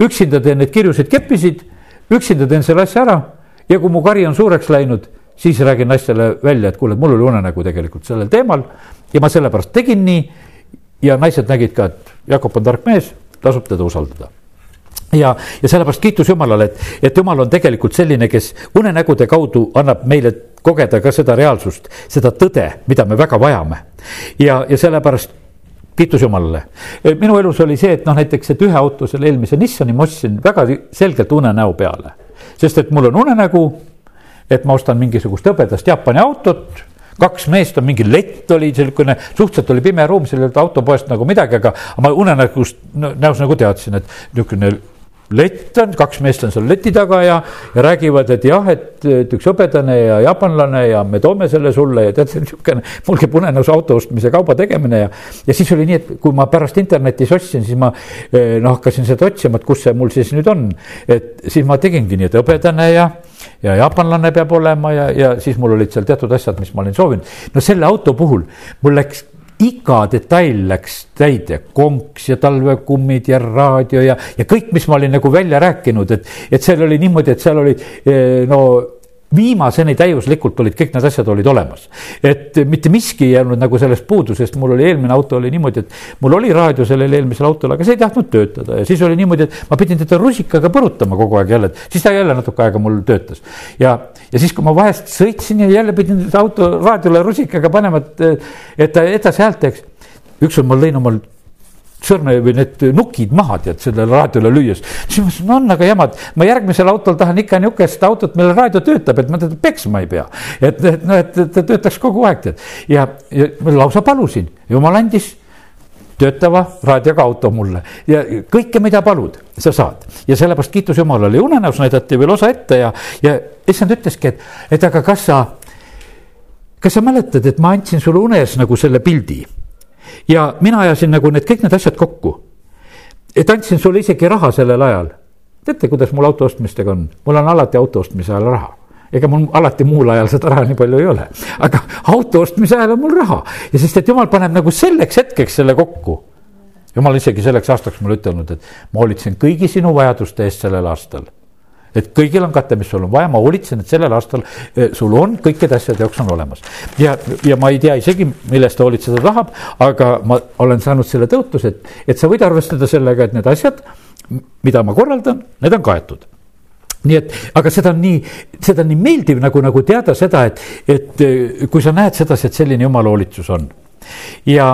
üksinda teen need kirjused keppisid, üksinda teen selle asja ära ja kui mu kari on suureks läinud, siis räägin naistele välja, et kuule, mul oli unenägu tegelikult sellel teemal ja ma sellepärast tegin nii ja naised nägid ka, et Jakob on tark mees, tasub teda usaldada ja, ja sellepärast kiitus Jumalale, et, et Jumal on tegelikult selline, kes unenägude kaudu annab meile kogeda ka seda reaalsust, seda tõde, mida me väga vajame. ja, ja sellepärast kiitus Jumalale. minu elus oli see, et noh, näiteks, et ühe auto, selle eelmise Nissani ma ostsin väga selgelt unenäo peale. sest et mul on unenägu, et ma ostan mingisugust hõbedast Jaapani autot kaks meest on, mingi lett oli niisugune, suhteliselt oli pime ruum, olnud autopoest nagu midagi, aga ma unenägust näos nagu teadsin, et niisugune lett on, kaks meest on seal leti taga ja, ja räägivad, et jah, et, et üks hõbedane ja jaapanlane ja me toome selle sulle ja tead, see on niisugune, mul käib unenäos auto ostmise kauba tegemine ja. ja siis oli nii, et kui ma pärast internetis ostsin, siis ma noh, hakkasin seda otsima, et kus see mul siis nüüd on. et siis ma tegingi nii, et hõbedane ja ja jaapanlane peab olema ja, ja siis mul olid seal teatud asjad, mis ma olin soovinud. no selle auto puhul mul läks iga detail läks täide, konks ja talvekummid ja raadio ja, ja kõik, mis ma olin nagu välja rääkinud, et, et seal oli niimoodi, et seal oli eh, no viimaseni täiuslikult olid kõik need asjad olid olemas. et mitte miski ei jäänud nagu sellest puudu, sest mul oli eelmine auto oli niimoodi, et mul oli raadio sellel eelmisel autol, aga see ei tahtnud töötada ja siis oli niimoodi, et ma pidin teda rusikaga põrutama kogu aeg jälle, siis ta jälle natuke aega mul töötas. ja, ja siis, kui ma vahest sõitsin ja jälle pidin auto raadiole rusikaga panema, et, et ta edasi häält teeks ükskord ma lõin omal sõrme või need nukid maha, tead, sellele raadiole lüües. siis ma mõtlesin, no on aga jamad, ma järgmisel autol tahan ikka nihukest autot, millel raadio töötab, et ma teda peksma ei pea. et, et noh, et ta töötaks kogu aeg, tead. ja, ja ma lausa palusin, jumal andis töötava raadioga auto mulle ja kõike, mida palud, sa saad. ja sellepärast kiitus Jumalale ja unenäos näidati veel osa ette ja, ja issand ütleski, et, et aga kas sa, kas sa mäletad, et ma andsin sulle unes nagu selle pildi ja mina ajasin nagu need kõik need asjad kokku. et andsin sulle isegi raha sellel ajal. teate, kuidas mul auto ostmistega on, mul on alati auto ostmise ajal raha ega mul alati muul ajal seda raha nii palju ei ole, aga auto ostmise ajal on mul raha ja sest, et jumal paneb nagu selleks hetkeks selle kokku. jumal isegi selleks aastaks mulle ütelnud, et ma hoolitsen kõigi sinu vajaduste eest sellel aastal et kõigil on kate, mis sul on vaja, ma hoolitsen, et sellel aastal eh, sul on kõikide asjade jaoks on olemas. ja, ja ma ei tea isegi, millest ta hoolitseda tahab, aga ma olen saanud selle tõotuse, et, et sa võid arvestada sellega, et need asjad, mida ma korraldan, need on kaetud nii et, aga seda on nii, seda on nii meeldiv nagu, nagu teada seda, et, et eh, kui sa näed sedasi, et selline jumala hoolitsus on. ja,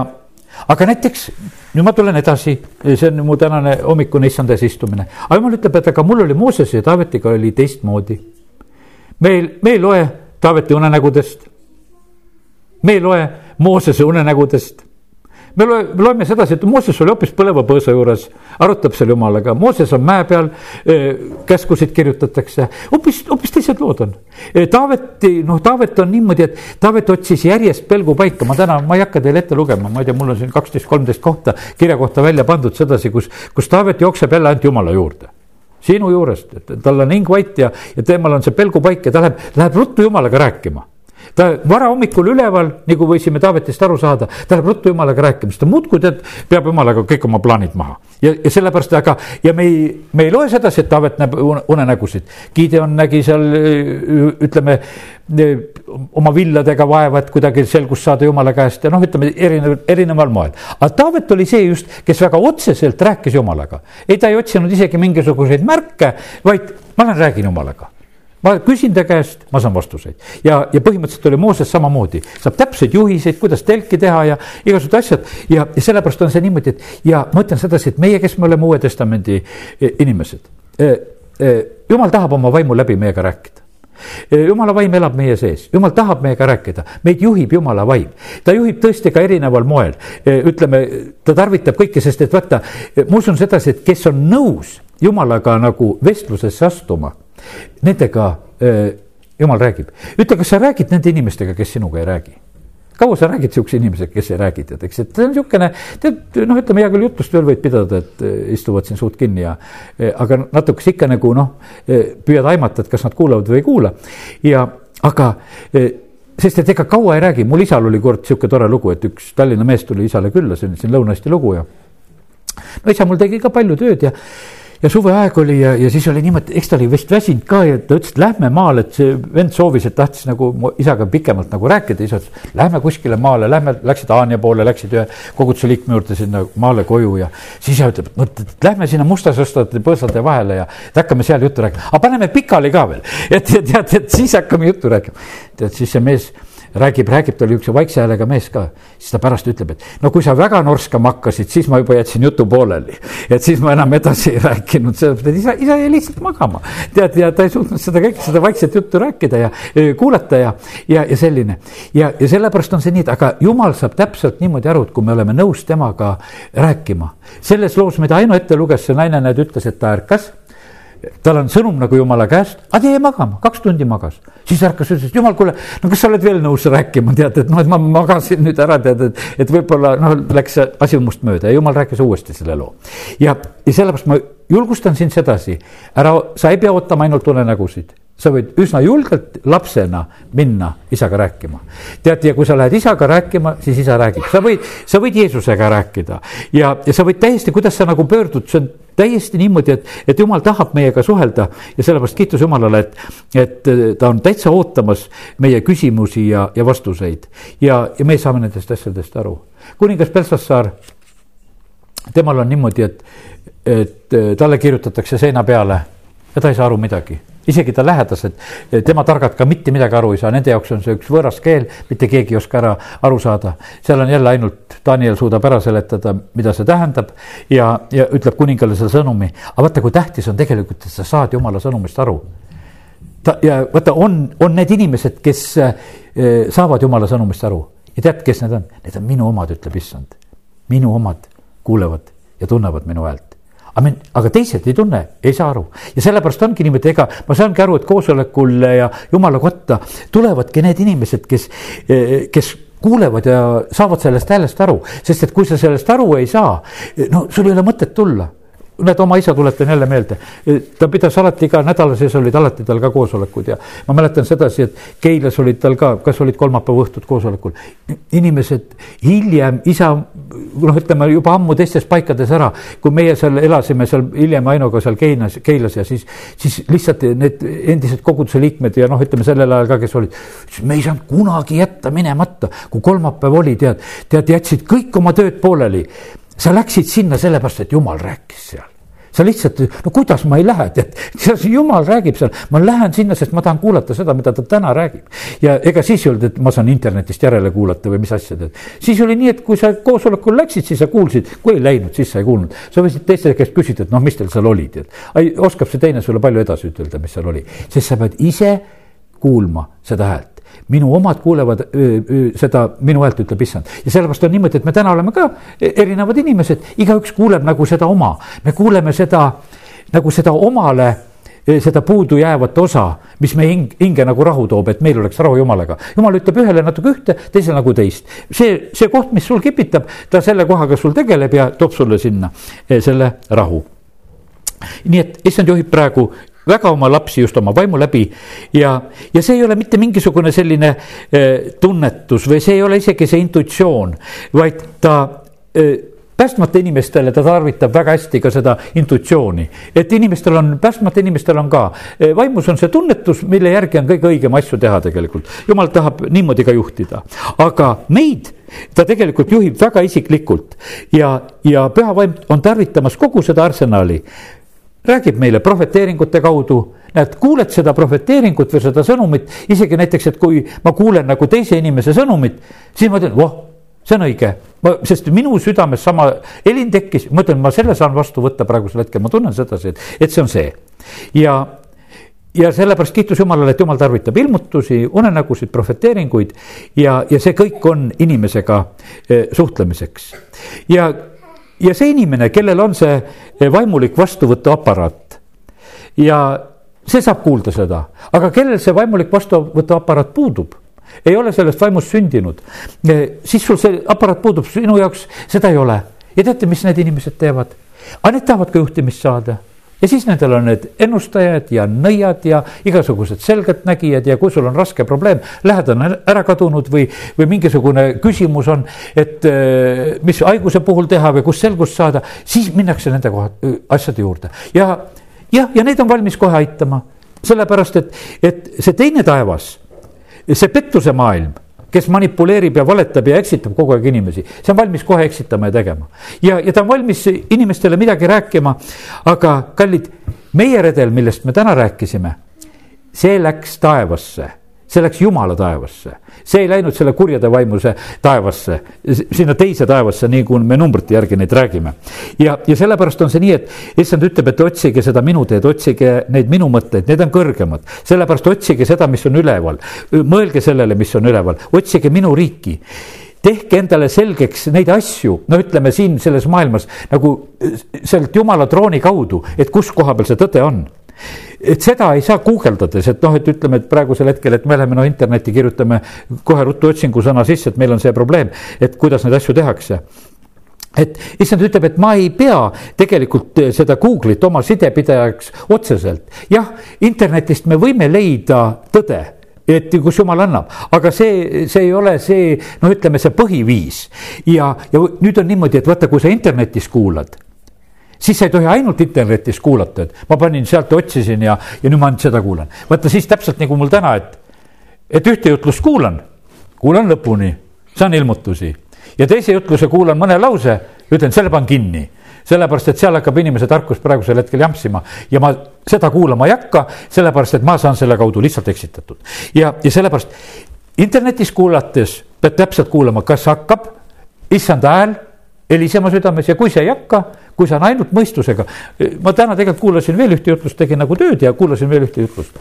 aga näiteks nüüd ma tulen edasi, see on mu tänane hommikune issanda ees istumine, aga jumal ütleb, et aga mul oli Moosese ja Taavetiga oli teistmoodi. meil, me ei loe Taaveti unenägudest. me ei loe Moosese unenägudest me loe, loeme sedasi, et Mooses oli hoopis põleva põõsa juures, arutab seal jumalaga, Mooses on mäe peal, käskusid kirjutatakse, hoopis, hoopis teised lood on. Taaveti, noh, Taavet on niimoodi, et Taavet otsis järjest pelgupaika, ma täna, ma ei hakka teile ette lugema, ma ei tea, mul on siin kaksteist, kolmteist kohta kirja kohta välja pandud sedasi, kus, kus Taavet jookseb jälle ainult jumala juurde. Sinu juurest, et tal on hing vait ja, ja temal on see pelgupaik ja ta läheb, läheb ruttu jumalaga rääkima ta varahommikul üleval, nagu võisime Taavetist aru saada, ta läheb ruttu jumalaga rääkima, sest ta muudkui tead, peab jumalaga kõik oma plaanid maha. ja, ja sellepärast, aga, ja me ei, me ei loe sedasi, et Taavet näeb unenägusid. Gideon nägi seal ütleme oma villadega vaeva, et kuidagi selgust saada jumala käest ja noh, ütleme erinev, erineval moel. aga Taavet oli see just, kes väga otseselt rääkis jumalaga. ei, ta ei otsinud isegi mingisuguseid märke, vaid ma lähen räägin jumalaga ma küsin ta käest, ma saan vastuseid. Ja, ja põhimõtteliselt oli Mooses samamoodi, saab täpseid juhiseid, kuidas telki teha ja igasugused asjad. Ja, ja sellepärast on see niimoodi, et ja ma ütlen sedasi, et meie, kes me oleme Uue Testamendi e, inimesed, e, e, jumal tahab oma vaimu läbi meiega rääkida. Jumala vaim elab meie sees, jumal tahab meiega rääkida, meid juhib jumala vaim. ta juhib tõesti ka erineval moel, ütleme, ta tarvitab kõike, sest et vaata, ma usun sedasi, et kes on nõus jumalaga nagu vestlusesse astuma Nendega jumal räägib, ütle, kas sa räägid nende inimestega, kes sinuga ei räägi? kaua sa räägid sihukese inimesega, kes ei räägi, tead, eks, et see on niisugune, tead noh, ütleme hea küll, jutust veel võid pidada, et äh, istuvad siin suud kinni ja äh, aga natukese ikka nagu noh, püüad aimata, et kas nad kuulavad või ei kuula. Ja aga sest et ega kaua ei räägi, mul isal oli kord sihuke tore lugu, et üks Tallinna mees tuli isale külla, see on siin Lõuna-Eesti lugu ja no isa mul tegi ka palju tööd ja ja suveaeg oli ja, ja siis oli niimoodi, eks ta oli vist väsinud ka ja ta ütles, et lähme maale, et see vend soovis, et tahtis nagu isaga pikemalt nagu rääkida, isa ütles, lähme kuskile maale, lähme, läksid Haanja poole, läksid ühe koguduse liikme juurde sinna maale koju ja siis isa ütleb, et mõtled, et lähme sinna mustasõstate põõsade vahele ja hakkame seal juttu rääkima, aga paneme pikali ka veel, et tead, et siis hakkame juttu rääkima. tead, siis see mees räägib, räägib, ta oli niisuguse vaikse häälega mees ka, siis ta pärast ütleb, et no kui sa väga norskama hakkasid, siis ma juba jätsin jutu pooleli. et siis ma enam edasi ei rääkinud, sellepärast et isa, isa jäi lihtsalt magama. tead, ja ta ei suutnud seda kõike, seda vaikset juttu rääkida ja kuulata ja, ja, ja selline. ja, ja sellepärast on see nii, et aga jumal saab täpselt niimoodi aru, et kui me oleme nõus temaga rääkima. selles loos, mida Aino ette luges, see naine, näed, ütles, et ta ärkas tal on sõnum nagu jumala käest, aga jäi magama, kaks tundi magas. siis ärkas, ütles, et jumal, kuule, no kas sa oled veel nõus rääkima, tead, et noh, et ma magasin nüüd ära, tead, et, et võib-olla noh, läks asi must mööda ja jumal rääkis uuesti selle loo. ja, ja sellepärast ma julgustan sind sedasi, ära, sa ei pea ootama ainult unenägusid sa võid üsna julgelt lapsena minna isaga rääkima. tead, ja kui sa lähed isaga rääkima, siis isa räägib, sa võid, sa võid Jeesusega rääkida ja, ja sa võid täiesti, kuidas sa nagu pöördud, see on täiesti niimoodi, et, et jumal tahab meiega suhelda ja sellepärast kiitus Jumalale, et, et ta on täitsa ootamas meie küsimusi ja, ja vastuseid. ja, ja me saame nendest asjadest aru. kuningas Belsassar, temal on niimoodi, et, et talle kirjutatakse seina peale ja ta ei saa aru midagi isegi ta lähedased, tema targad ka mitte midagi aru ei saa, nende jaoks on see üks võõras keel, mitte keegi ei oska ära aru saada. seal on jälle ainult, Daniel suudab ära seletada, mida see tähendab ja, ja ütleb kuningale selle sõnumi. aga vaata, kui tähtis on tegelikult, et sa saad jumala sõnumist aru. ta ja vaata, on, on need inimesed, kes äh, saavad jumala sõnumist aru ja tead, kes need on? Need on minu omad, ütleb issand. minu omad kuulevad ja tunnevad minu häält aga teised ei tunne, ei saa aru. Ja sellepärast ongi niimoodi, ega ma saangi aru, et koosolekul ja jumala kotta tulevadki need inimesed, kes, kes kuulevad ja saavad sellest häälest aru, sest et kui sa sellest aru ei saa, no sul ei ole mõtet tulla näed, oma isa tuletan jälle meelde, ta pidas alati iga nädala sees olid alati tal ka koosolekud ja ma mäletan sedasi, et Keilas olid tal ka, kas olid kolmapäeva õhtud koosolekul. inimesed hiljem, isa noh, ütleme juba ammu teistes paikades ära, kui meie seal elasime seal hiljem Ainoga seal Keinas, Keilas ja siis, siis lihtsalt need endised koguduse liikmed ja noh, ütleme sellel ajal ka, kes olid, me ei saanud kunagi jätta minemata, kui kolmapäev oli, tead, tead, jätsid kõik oma tööd pooleli sa läksid sinna sellepärast, et jumal rääkis seal sa lihtsalt, no kuidas ma ei lähe, tead, jumal räägib seal, ma lähen sinna, sest ma tahan kuulata seda, mida ta täna räägib. ja ega siis ei olnud, et ma saan internetist järele kuulata või mis asja tead. siis oli nii, et kui sa koosolekul läksid, siis sa kuulsid, kui ei läinud, siis sa ei kuulnud. sa võisid teiste käest küsida, et noh, mis teil seal oli, tead. oskab see teine sulle palju edasi ütelda, mis seal oli, sest sa pead ise kuulma seda häält minu omad kuulevad öö, seda minu häält, ütleb issand. ja sellepärast on niimoodi, et me täna oleme ka erinevad inimesed, igaüks kuuleb nagu seda oma, me kuuleme seda nagu seda omale seda puudujäävat osa, mis meie hing, hinge nagu rahu toob, et meil oleks rahu Jumalaga. Jumal ütleb ühele natuke ühte, teisele nagu teist. see, see koht, mis sul kipitab, ta selle kohaga sul tegeleb ja toob sulle sinna selle rahu nii et issand juhib praegu väga oma lapsi just oma vaimu läbi. Ja, ja see ei ole mitte mingisugune selline äh, tunnetus või see ei ole isegi see intuitsioon, vaid ta äh, päästmata inimestele ta tarvitab väga hästi ka seda intuitsiooni, et inimestel on, päästmata inimestel on ka, vaimus on see tunnetus, mille järgi on kõige õigem asju teha tegelikult. jumal tahab niimoodi ka juhtida, aga meid ta tegelikult juhib väga isiklikult. Ja, ja püha vaim on tarvitamas kogu seda arsenali räägib meile prohveteeringute kaudu, näed, kuuled seda prohveteeringut või seda sõnumit, isegi näiteks, et kui ma kuulen nagu teise inimese sõnumit, siis ma ütlen, voh, see on õige, ma, sest minu südames sama helin tekkis, ma ütlen, ma selle saan vastu võtta praegusel hetkel, ma tunnen sedasi, et, et see on see. ja, ja sellepärast kiitus Jumalale, et Jumal tarvitab ilmutusi, unenägusid, prohveteeringuid ja, ja see kõik on inimesega eh, suhtlemiseks. ja ja see inimene, kellel on see eh, vaimulik vastuvõtuaparaat. Ja see saab kuulda seda, aga kellel see vaimulik vastuvõtuaparaat puudub, ei ole sellest vaimust sündinud, eh, siis sul see aparaat puudub, sinu jaoks seda ei ole. ja teate, mis need inimesed teevad? aga need tahavad ka juhtimist saada ja siis nendel on need ennustajad ja nõiad ja igasugused selgeltnägijad ja kui sul on raske probleem, lähedane on ära kadunud või, või mingisugune küsimus on, et äh, mis haiguse puhul teha või kust selgust saada, siis minnakse nende koha, asjade juurde. Ja jah, ja neid on valmis kohe aitama, sellepärast et, et see teine taevas, see pettuse maailm kes manipuleerib ja valetab ja eksitab kogu aeg inimesi, see on valmis kohe eksitama ja tegema. ja, ja ta on valmis inimestele midagi rääkima, aga kallid, meie redel, millest me täna rääkisime, see läks taevasse see läks jumala taevasse, see ei läinud selle kurjade vaimuse taevasse, sinna teise taevasse, nii kui me numbrite järgi neid räägime. ja, ja sellepärast on see nii, et issand ütleb, et otsige seda minu teed, otsige neid minu mõtteid, need on kõrgemad. sellepärast otsige seda, mis on üleval, mõelge sellele, mis on üleval, otsige minu riiki. Tehke endale selgeks neid asju, no ütleme siin selles maailmas nagu sealt jumala trooni kaudu, et kus koha peal see tõde on et seda ei saa guugeldades, et noh, et ütleme, et praegusel hetkel, et me läheme no internetti, kirjutame kohe ruttu otsingusõna sisse, et meil on see probleem, et kuidas neid asju tehakse et issand ütleb, et ma ei pea tegelikult seda Google'it oma sidepidajaks otseselt. jah, internetist me võime leida tõde et kus jumal annab, aga see, see ei ole see, no ütleme, see põhiviis. ja, ja nüüd on niimoodi, et vaata, kui sa internetis kuulad siis sa ei tohi ainult internetis kuulata, et ma panin sealt, otsisin ja, ja nüüd ma ainult seda kuulan. vaata siis täpselt nagu mul täna, et, et ühte jutlust kuulan, kuulan lõpuni, saan ilmutusi ja teise jutluse kuulan mõne lause, ütlen selle panen kinni sellepärast, et seal hakkab inimese tarkus praegusel hetkel jampsima ja ma seda kuulama ei hakka, sellepärast et ma saan selle kaudu lihtsalt eksitatud. ja, ja sellepärast internetis kuulates pead täpselt kuulama, kas hakkab issanda hääl helisema südames ja kui see ei hakka, kui see on ainult mõistusega. ma täna tegelikult kuulasin veel ühte jutlust, tegin nagu tööd ja kuulasin veel ühte jutlust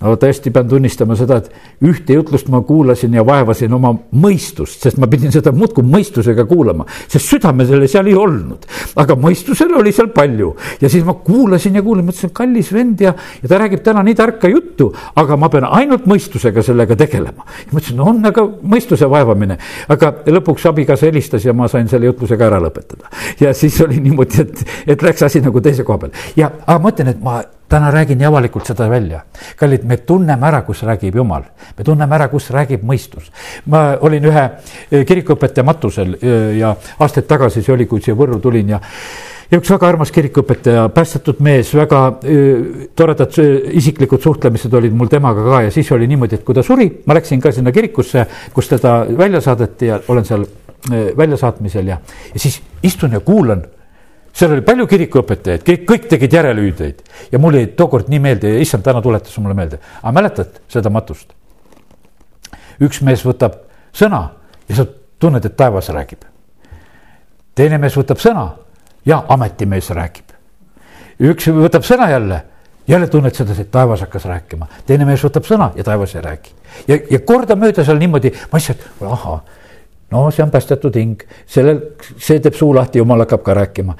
no tõesti pean tunnistama seda, et ühte jutlust ma kuulasin ja vaevasin oma mõistust, sest ma pidin seda muudkui mõistusega kuulama, sest südamesele seal ei olnud. aga mõistusele oli seal palju ja siis ma kuulasin ja kuulasin, mõtlesin, kallis vend ja, ja ta räägib täna nii tarka juttu, aga ma pean ainult mõistusega sellega tegelema. mõtlesin, no on aga mõistuse vaevamine, aga lõpuks abikaasa helistas ja ma sain selle jutlusega ära lõpetada. ja siis oli niimoodi, et, et läks asi nagu teise koha peale ja, aga ma ütlen, et ma täna räägin nii avalikult seda välja. kallid, me tunneme ära, kus räägib Jumal, me tunneme ära, kus räägib mõistus. ma olin ühe eh, kirikuõpetaja matusel eh, ja aastaid tagasi see oli, kui siia Võrru tulin ja ja üks väga armas kirikuõpetaja, päästetud mees, väga öö, toredad isiklikud suhtlemised olid mul temaga ka ja siis oli niimoodi, et kui ta suri, ma läksin ka sinna kirikusse, kus teda välja saadeti ja olen seal väljasaatmisel ja, ja siis istun ja kuulan seal oli palju kirikuõpetajaid, kõik, kõik tegid järelhüüdeid ja mul jäi tookord nii meelde ja issand täna tuletas mulle meelde. aga mäletad seda matust? üks mees võtab sõna ja sa tunned, et taevas räägib. teine mees võtab sõna ja ametimees räägib. üks võtab sõna jälle, jälle tunned sedasi, et taevas hakkas rääkima. teine mees võtab sõna ja taevas ei räägi. ja, ja kordamööda seal niimoodi, ma lihtsalt, ahah no see on päästetud hing, sellel, see teeb suu lahti, jumal hakkab ka rääkima.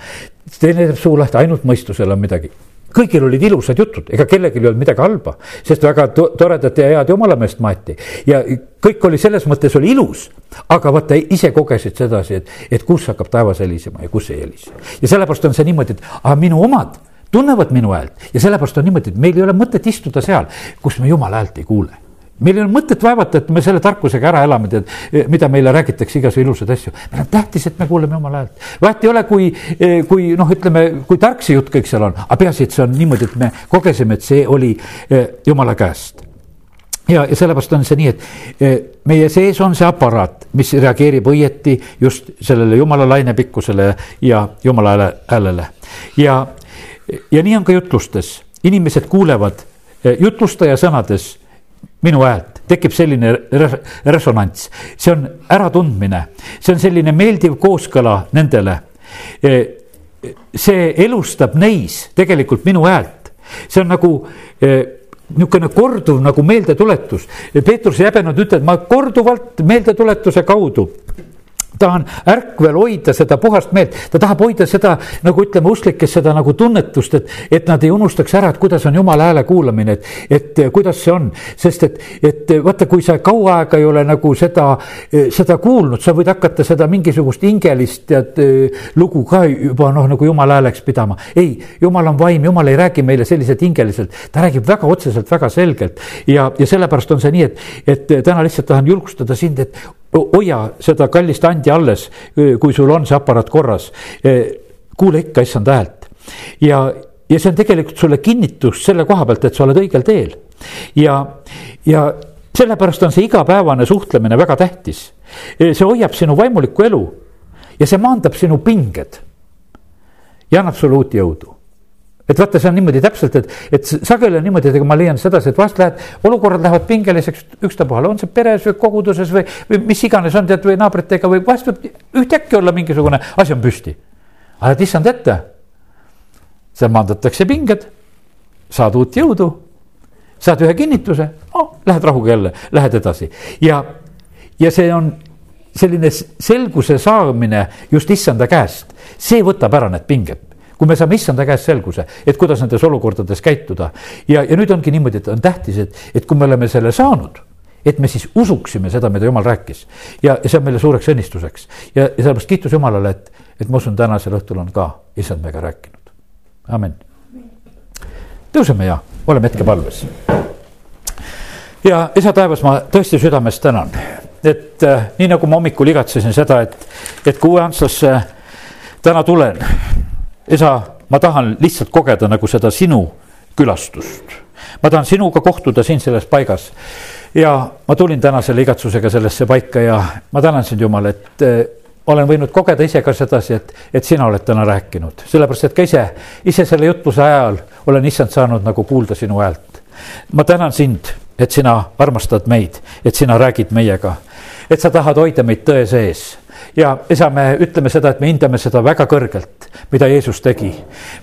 teine teeb suu lahti, ainult mõistusel on midagi kõigil olid ilusad jutud, ega kellelgi ei olnud midagi halba, sest väga toredat ja head jumalameest maeti ja kõik oli selles mõttes oli ilus. aga vaata, ise kogesid sedasi, et, et kus hakkab taevas helisema ja kus ei helise. ja sellepärast on see niimoodi, et aga minu omad tunnevad minu häält ja sellepärast on niimoodi, et meil ei ole mõtet istuda seal, kus me jumala häält ei kuule meil ei ole mõtet vaevata, et me selle tarkusega ära elame, tead, mida meile räägitakse igasugu ilusaid asju. meil on tähtis, et me kuuleme jumala häält. vahet ei ole, kui, kui noh, ütleme, kui tark see jutt kõik seal on, aga peaasi, et see on niimoodi, et me kogesime, et see oli eh, jumala käest ja, ja sellepärast on see nii, et meie sees on see aparaat, mis reageerib õieti just sellele jumala lainepikkusele ja jumala häälele. ja, ja nii on ka jutlustes, inimesed kuulevad jutlustaja sõnades minu häält, tekib selline resonants, see on äratundmine, see on selline meeldiv kooskõla nendele. E, see elustab neis tegelikult minu häält, see on nagu e, niisugune korduv nagu meeldetuletus. Peetrus ei häbenud ütelda, ma korduvalt meeldetuletuse kaudu tahan ärkvel hoida seda puhast meelt, ta tahab hoida seda nagu ütleme, usklikes seda nagu tunnetust, et, et nad ei unustaks ära, et kuidas on jumala hääle kuulamine, et, et kuidas see on. sest et, et vaata, kui sa kaua aega ei ole nagu seda, seda kuulnud, sa võid hakata seda mingisugust hingelist tead lugu ka juba noh, nagu jumala hääleks pidama. ei, jumal on vaim, jumal ei räägi meile selliselt hingeliselt, ta räägib väga otseselt, väga selgelt ja, ja sellepärast on see nii, et, et täna lihtsalt tahan julgustada sind, et hoia seda kallist andi alles, kui sul on see aparaat korras. kuule ikka issand häält ja, ja see on tegelikult sulle kinnitus selle koha pealt, et sa oled õigel teel. ja, ja sellepärast on see igapäevane suhtlemine väga tähtis. see hoiab sinu vaimulikku elu ja see maandab sinu pinged ja annab sulle uut jõudu et vaata, see on niimoodi täpselt, et, et sageli on niimoodi, et ega ma leian sedasi, et vahest lähed, olukorrad lähevad pingeliseks ükstapuhal, on see peres või koguduses või, või mis iganes on tead või naabritega või vahest võib ühtäkki olla mingisugune asi on püsti. ajad issand ette, seal maandatakse pinged, saad uut jõudu, saad ühe kinnituse oh,, lähed rahuga jälle, lähed edasi. Ja, ja see on selline selguse saamine just issanda käest, see võtab ära need pinged kui me saame issanda käest selguse, et kuidas nendes olukordades käituda. ja, ja nüüd ongi niimoodi, et on tähtis, et, et kui me oleme selle saanud, et me siis usuksime seda, mida jumal rääkis. ja, ja see on meile suureks õnnistuseks ja, ja sellepärast kiitus Jumalale, et, et ma usun, tänasel õhtul on ka issand meiega rääkinud. amin. tõuseme ja oleme hetkepalves. ja isa taevas, ma tõesti südamest tänan, et äh, nii nagu ma hommikul igatsesin seda, et, et kui uue Antslasse täna tulen isa, ma tahan lihtsalt kogeda nagu seda sinu külastust. ma tahan sinuga kohtuda siin selles paigas. ja ma tulin täna selle igatsusega sellesse paika ja ma tänan sind, Jumal, et eh, olen võinud kogeda ise ka sedasi, et, et sina oled täna rääkinud, sellepärast et ka ise, ise selle jutluse ajal olen issand saanud nagu kuulda sinu häält. ma tänan sind, et sina armastad meid, et sina räägid meiega, et sa tahad hoida meid tõe sees ja isa, me ütleme seda, et me hindame seda väga kõrgelt, mida Jeesus tegi.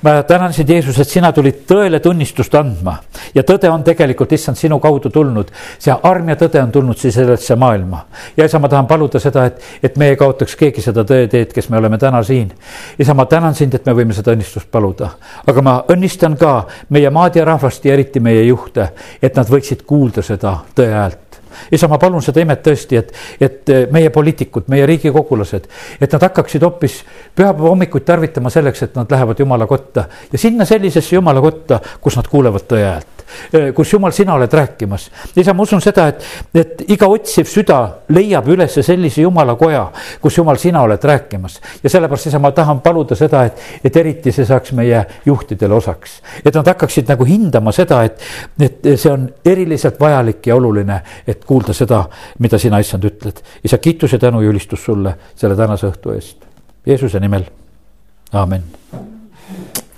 ma tänan sind, Jeesus, et sina tulid tõele tunnistust andma ja tõde on tegelikult, issand, sinu kaudu tulnud. see arm ja tõde on tulnud siis sellesse maailma. ja isa, ma tahan paluda seda, et, et me ei kaotaks keegi seda tõe teed, kes me oleme täna siin. isa, ma tänan sind, et me võime seda õnnistust paluda. aga ma õnnistan ka meie maad ja rahvast ja eriti meie juhte, et nad võiksid kuulda seda tõe häält isa, ma palun seda imet tõesti, et, et meie poliitikud, meie riigikogulased, et nad hakkaksid hoopis pühapäeva hommikuid tarvitama selleks, et nad lähevad jumala kotta ja sinna sellisesse jumala kotta, kus nad kuulevad tõe häält. Äh, kus jumal, sina oled rääkimas. isa, ma usun seda, et, et iga otsiv süda leiab üles sellise jumala koja, kus jumal, sina oled rääkimas. ja sellepärast, isa, ma tahan paluda seda, et, et eriti see saaks meie juhtidele osaks. et nad hakkaksid nagu hindama seda, et, et see on eriliselt vajalik ja oluline, et kuulda seda, mida sina, issand, ütled. isa, kiitus ja tänu ja ülistus sulle selle tänase õhtu eest. Jeesuse nimel, aamen